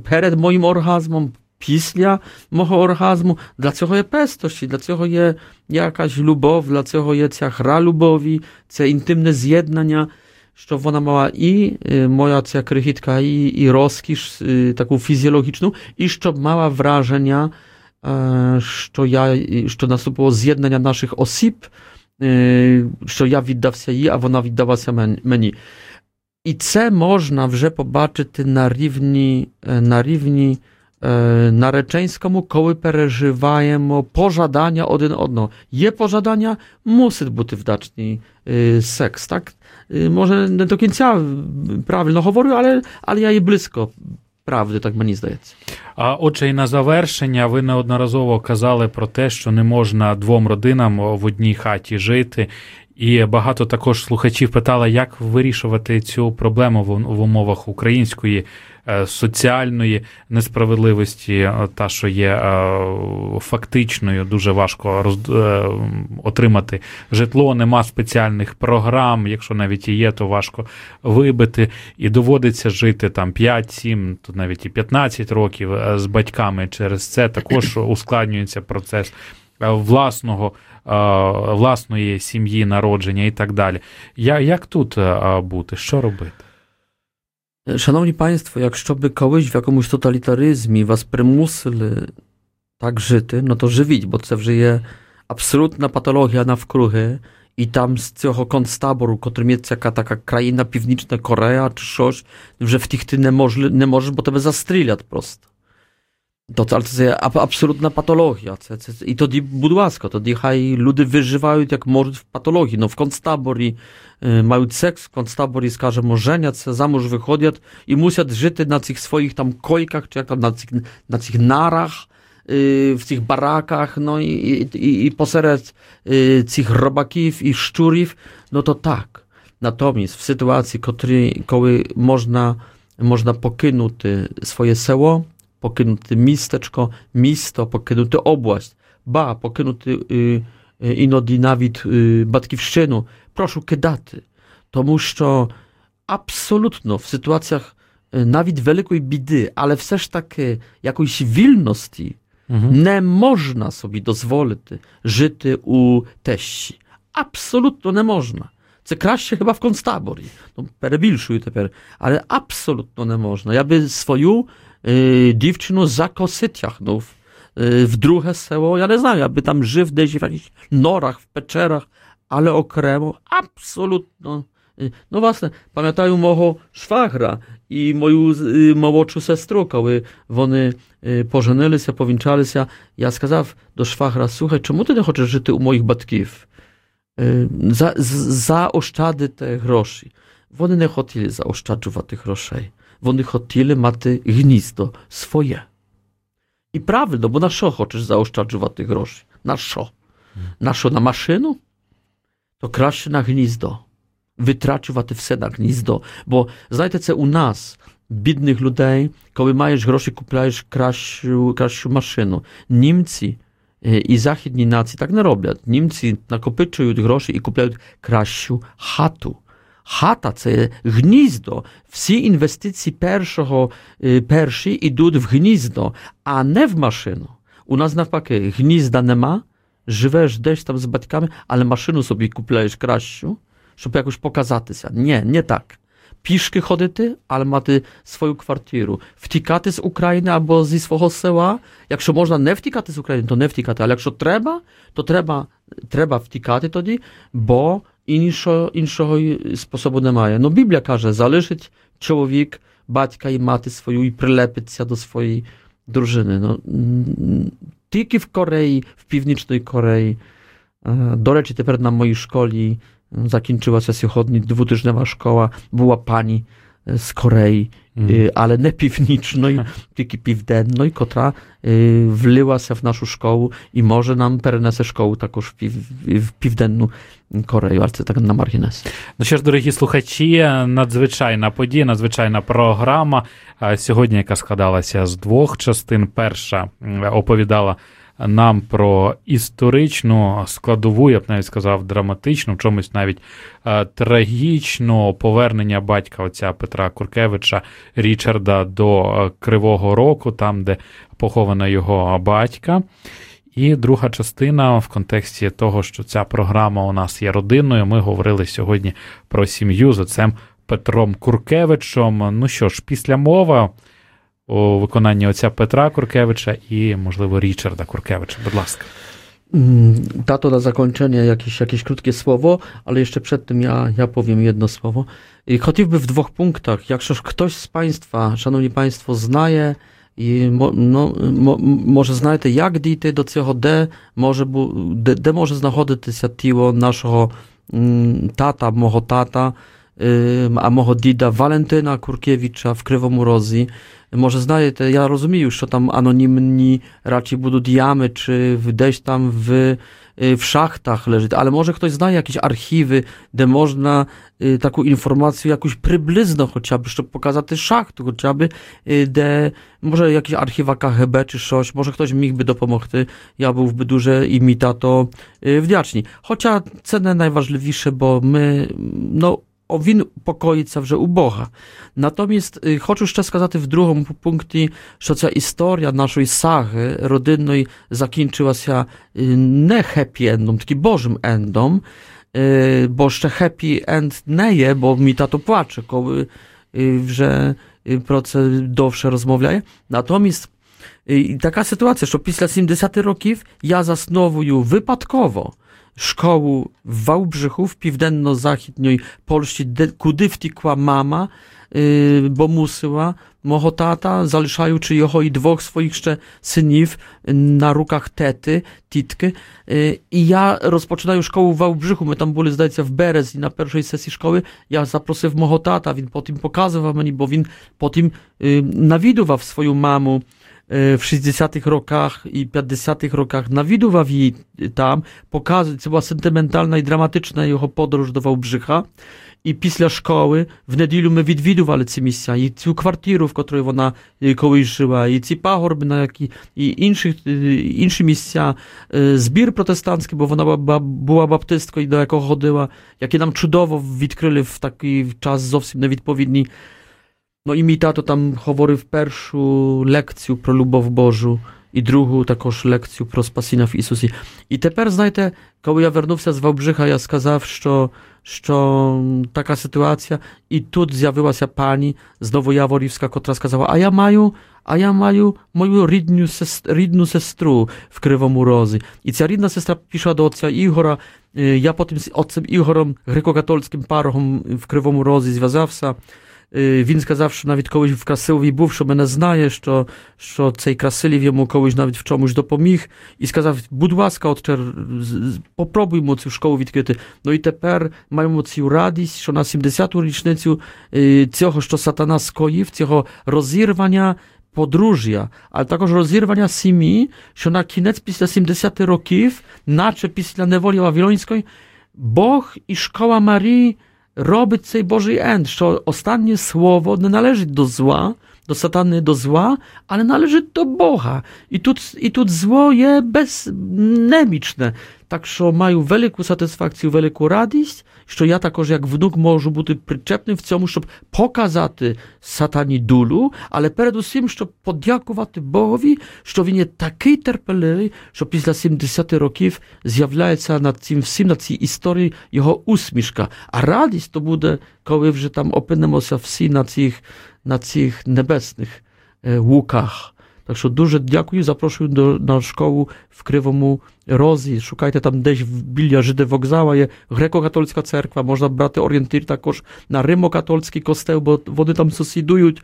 перед моїм оргазмом, після мого оргазму. Для цього є пестощі, для цього є якась любов, для цього є ця гра любові, це інтимне з'єднання, щоб вона мала і моя ця крихітка, і, і розкіш таку фізіологічну, і щоб мала враження, що я, що наступило з'єднання наших осіб, що я віддався їй, а вона віддалася мені. І це можна вже побачити на рівні, на рівні нареченському, коли переживаємо пожадання один одного. Є пожадання, мусить бути вдачний секс, так? Може, не до кінця правильно говорю, але, але я є близько правди, так мені здається. А отже, і на завершення ви неодноразово казали про те, що не можна двом родинам в одній хаті жити. І багато також слухачів питали, як вирішувати цю проблему в умовах української соціальної несправедливості, та що є фактичною, дуже важко роз... отримати житло, нема спеціальних програм. Якщо навіть і є, то важко вибити, і доводиться жити там 5-7, то навіть і 15 років з батьками. Через це також <clears throat> ускладнюється процес власного. Власної сім'ї, народження і так далі. Як тут бути? Що робити? Szanowni Państwo, jak żeby kołyś w jakimś totalitaryzmie was prymusli tak żyty, no to żywić, bo to żyje absolutna patologia na wkruchy i tam z tego konstaboru, który jest jaka taka kraina piwniczna Korea czy coś, że w tych ty nie możesz, nie możesz bo tebe zastrzelać prosto. To, ale to jest absolutna patologia. I to nie budłasko, to niechaj ludzie wyżywają jak może w patologii. No w kontstabori y, mają seks, w kontstabori skaże możeniac, za mąż wychodzą i muszą żyć na tych swoich tam kojkach, czy jak tam na tych, na tych narach, y, w tych barakach, no i, i, i poserec y, tych robaków i szczurów, no to tak. Natomiast w sytuacji, kiedy można, można pokynąć swoje seło, своє село, покинути містечко, місто, покинути область, ба, покинути іноді навіть батьківщину, прошу кидати. Тому що абсолютно в ситуаціях навіть великої біди, але все ж таки якоїсь вільності не можна собі дозволити жити у тещі. Абсолютно не можна. Це краще chyba в концтаборі. Ну, перебільшую тепер, але абсолютно не можна. Я би свою дівчину за коси тягнув w drugie село. Я не знаю, я би там жив десь в якихось норах, в печерах, але окремо абсолютно. No właśnie, pamiętają mojego szwagra i moją młodszą siostrę, kiedy вони поженилися, повінчалися, я сказав до швагра, слухай, чому ти не хочеш жити у моїх батьків? За, заощадити гроші. Вони не хотіли заощаджувати грошей. Вони хотіли мати гніздо своє. І правильно, бо на що хочеш заощаджувати гроші? На що? На що на машину? То краще на гніздо. Витрачувати все на гніздо. Бо, знаєте, це у нас, бідних людей, коли маєш гроші, купляєш кращу, кращу машину. Німці і західні нації так не роблять. Німці накопичують гроші і купляють кращу хату. Хата це гніздо. Всі інвестиції першого, перші йдуть в гніздо, а не в машину. У нас навпаки, гнізда нема, живеш десь там з батьками, але машину собі купляєш кращу, щоб якось показатися. Ні, не так. Пішки ходити, але мати свою квартиру. Втікати з України або зі свого села. Якщо можна не втікати з України, то не втікати. Але якщо треба, то треба, треба втікати тоді, бо іншого, іншого способу немає. Ну, Біблія каже, залишить чоловік батька і мати свою і прилепиться до своєї дружини. Ну, тільки в Кореї, в Північній Кореї. До речі, тепер на моїй школі закінчилася сьогодні двотижнева школа, була пані З Кореї, mm. ale не північної, тільки південної, котра влилася в нашу школу і може нам перенесе школу також в, пів, в Південну Корею, але це так на маргінес. Ну що ж, дорогі слухачі, надзвичайна подія, надзвичайна програма сьогодні, яка складалася з двох частин. Перша оповідала нам про історичну складову, я б навіть сказав, драматичну, в чомусь навіть е, трагічну повернення батька отця Петра Куркевича Річарда до е, Кривого Року, там, де похована його батька. І друга частина в контексті того, що ця програма у нас є родинною. Ми говорили сьогодні про сім'ю з отцем Петром Куркевичем. Ну що ж, після мова у виконанні отця Петра Куркевича і, можливо, Річарда Куркевича. Будь ласка. Tato na zakończenie jakieś, jakieś krótkie słowo, ale jeszcze przed tym ja, ja powiem jedno słowo. I choćby w dwóch punktach. Jak ktoś z Państwa, Szanowni Państwo, znaje i mo, no, mo, może знаєте, як дійти до цього, де може, де, де може знаходитися тіло нашого тата, мого тата, а мого діда Валентина Куркевича в może znaję te, ja rozumiem już, co tam anonimni raczej budują diamy, czy gdzieś tam w, y, w szachtach leży, ale może ktoś zna jakieś archiwy, gdzie można y, taką informację jakąś przybliżną chociażby, żeby pokazać te szachty, chociażby, y, de, może jakiś archiwa KHB czy coś, może ktoś mi by dopomogty, ja byłby duże i mi tato y. Chociaż cenę najważniejsze, bo my, no, він покоїться вже у Бога. Натомість хочу ще сказати в другому пункті, що ця історія нашої саги родинної закінчилася не хеппі-ендом, тільки Божим ендом, бо ще хеппі-енд не є, бо мій тато плаче, коли вже про це довше розмовляє. Натомість така ситуація, що після 70 років я засновую випадково szkołu w Wałbrzychu, w piwdenno-zachodniej Polsce, kudy wtikła mama, yy, bo musyła, moho tata, zalszają czy jeho i dwóch swoich jeszcze syniw na rukach tety, titky. I ja rozpoczynają szkołę w Wałbrzychu, my tam byli, zdaje się, w Berez i na pierwszej sesji szkoły. Ja zaprosił moho tata, win po tym pokazywał mnie, bo win po tym yy, nawidował swoją mamu, E, w 60 rokach i 50 rokach nawidował jej tam, pokazać, była sentymentalna i dramatyczna jego podróż do Wałbrzycha i pisla szkoły w niedzielu my widwidowali te miejsca i tę kwartirę, w której ona e, kołyś żyła i te pagorby na no, jaki, i innych, e, inne miejsca zbir protestancki, bo ona była, była baptystką i do jakiego chodziła, jakie nam cudowo odkryli w taki czas zupełnie nieodpowiedni No i mi tato tam говорив першу лекцію про любов Божу і другу також лекцію про спасіння в Ісусі. І тепер, знаєте, коли я вернувся з Wałbrzycha, я сказав, що, що така ситуація, і тут з'явилася пані з Новояворівська, котра сказала, а я маю, а я маю мою рідну, сестру, рідну сестру в Кривому Розі. І ця рідна сестра пішла до отця Ігора, я потім з отцем Ігорем, греко-католицьким парогом в Кривому Розі зв'язався, Він сказав, що навіть колись в Красилові був, що мене знає, що що цей Красилів йому колись навіть в чомусь допоміг, і сказав: будь ласка, отче, попробуймо цю школу відкрити. Ну і тепер маємо цю радість, що на 70-ту річницю цього, що сатана скоїв, цього розірвання. Подружжя, але також розірвання сім'ї, що на кінець після 70 років, наче після неволі Вавилонської, Бог і школа Марії робить цей Божий енд, що останнє слово не належить до зла, до сатани, до зла, але належить до Бога. І тут, і тут зло є безнемічне. Так що маю велику сатисфакцію, велику радість, що я також, як внук, можу бути причепним в цьому, щоб показати сатані дулю, але передусім, щоб подякувати Богові, що він є такий терпеливий, що після 70 років з'являється над цим всім, на цій історії його усмішка. А радість то буде, коли вже там опинимося всі на цих, на цих небесних луках. Так що дуже дякую, запрошую до, на школу в Кривому Розі. Шукайте там десь біля Жиди вокзала є греко-католицька церква, можна брати орієнтир також на римо-католицький костел, бо вони там сусідують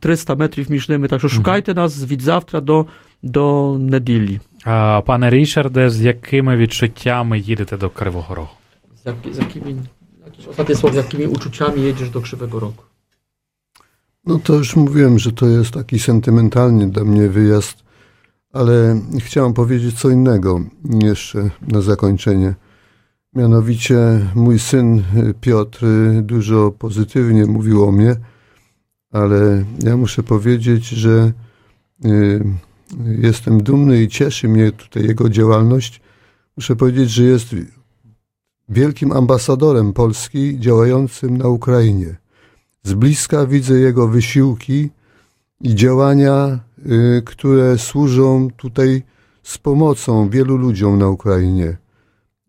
300 метрів між ними. Так що шукайте нас від завтра до, до неділі. А, Пане Річарде, з якими відчуттями їдете до Кривого Рогу? Z, jak, z jakimi, jakieś ostatnie słowo, z jakimi uczuciami jedziesz do Krzywego Roku? No to już mówiłem, że to jest taki sentymentalny dla mnie wyjazd, ale chciałem powiedzieć co innego jeszcze na zakończenie. Mianowicie mój syn Piotr dużo pozytywnie mówił o mnie, ale ja muszę powiedzieć, że y, jestem dumny i cieszy mnie tutaj jego działalność. Muszę powiedzieć, że jest wielkim ambasadorem Polski działającym na Ukrainie. Z bliska widzę jego wysiłki i działania, y, które służą tutaj z pomocą wielu ludziom na Ukrainie.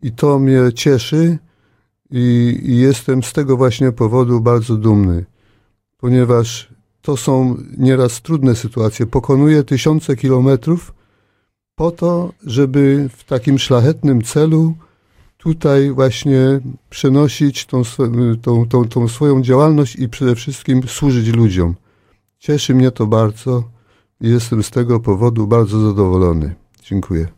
I to mnie cieszy i, i jestem z tego właśnie powodu bardzo dumny, ponieważ to są nieraz trudne sytuacje. Pokonuję tysiące kilometrów po to, żeby w takim szlachetnym celu tutaj właśnie przenosić tą, swo- tą, tą, tą swoją działalność i przede wszystkim służyć ludziom. Cieszy mnie to bardzo i jestem z tego powodu bardzo zadowolony. Dziękuję.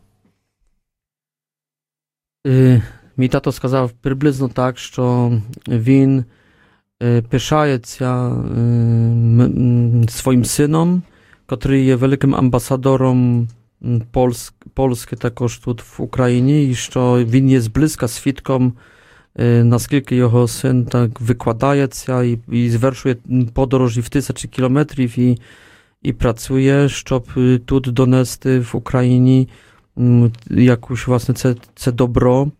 Е, Мій тато сказав приблизно так, що він е, пишається е, м- м, своїм сином, котрий є великим амбасадором м, Польськ, Польськи також тут в Україні, і що він є зблизька свідком, е, наскільки його син так викладається і, і звершує подорожі в тисячі кілометрів і, і працює, щоб е, тут донести в Україні м, якусь власне це, це добро.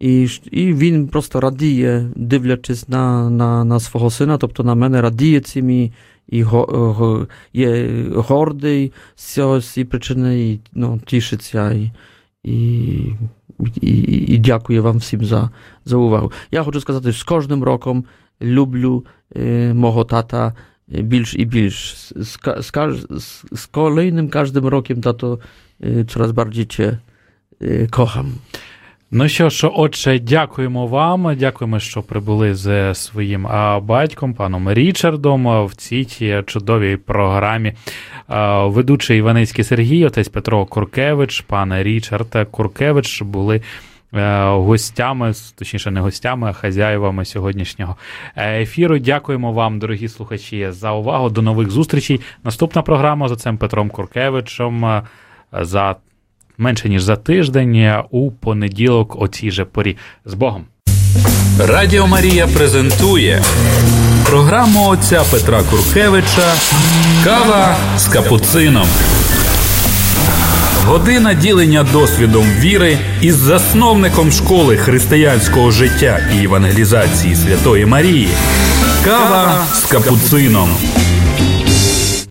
І, ж- і він просто радіє, дивлячись на, на, на свого сина, тобто на мене радіє цим і, і го, го, є гордий з цього з цієї причини, і ну, тішиться. І, і, і, і дякую вам всім за, за увагу. Я хочу сказати, що з кожним роком люблю е, мого тата е, більш і більш. З, з, з kolejnym każdym rokiem tato e, coraz bardziej cię e, kocham. Ну що ж, отже, дякуємо вам. Дякуємо, що прибули з своїм батьком, паном Річардом, в цій тій чудовій програмі. Ведучий Іваницький Сергій, отець Петро Куркевич, пан Річард Куркевич були. е, Гостями, точніше, не гостями, а хазяївами сьогоднішнього е, ефіру. Дякуємо вам, дорогі слухачі, за увагу. До нових зустрічей. Наступна програма з отцем Петром Куркевичем е, за менше ніж за тиждень е, у понеділок о цій же порі. З Богом! Радіо Марія презентує програму отця Петра Куркевича Кава з капуцином. Година ділення досвідом віри із засновником школи християнського життя і евангелізації Святої Марії. Кава з капуцином.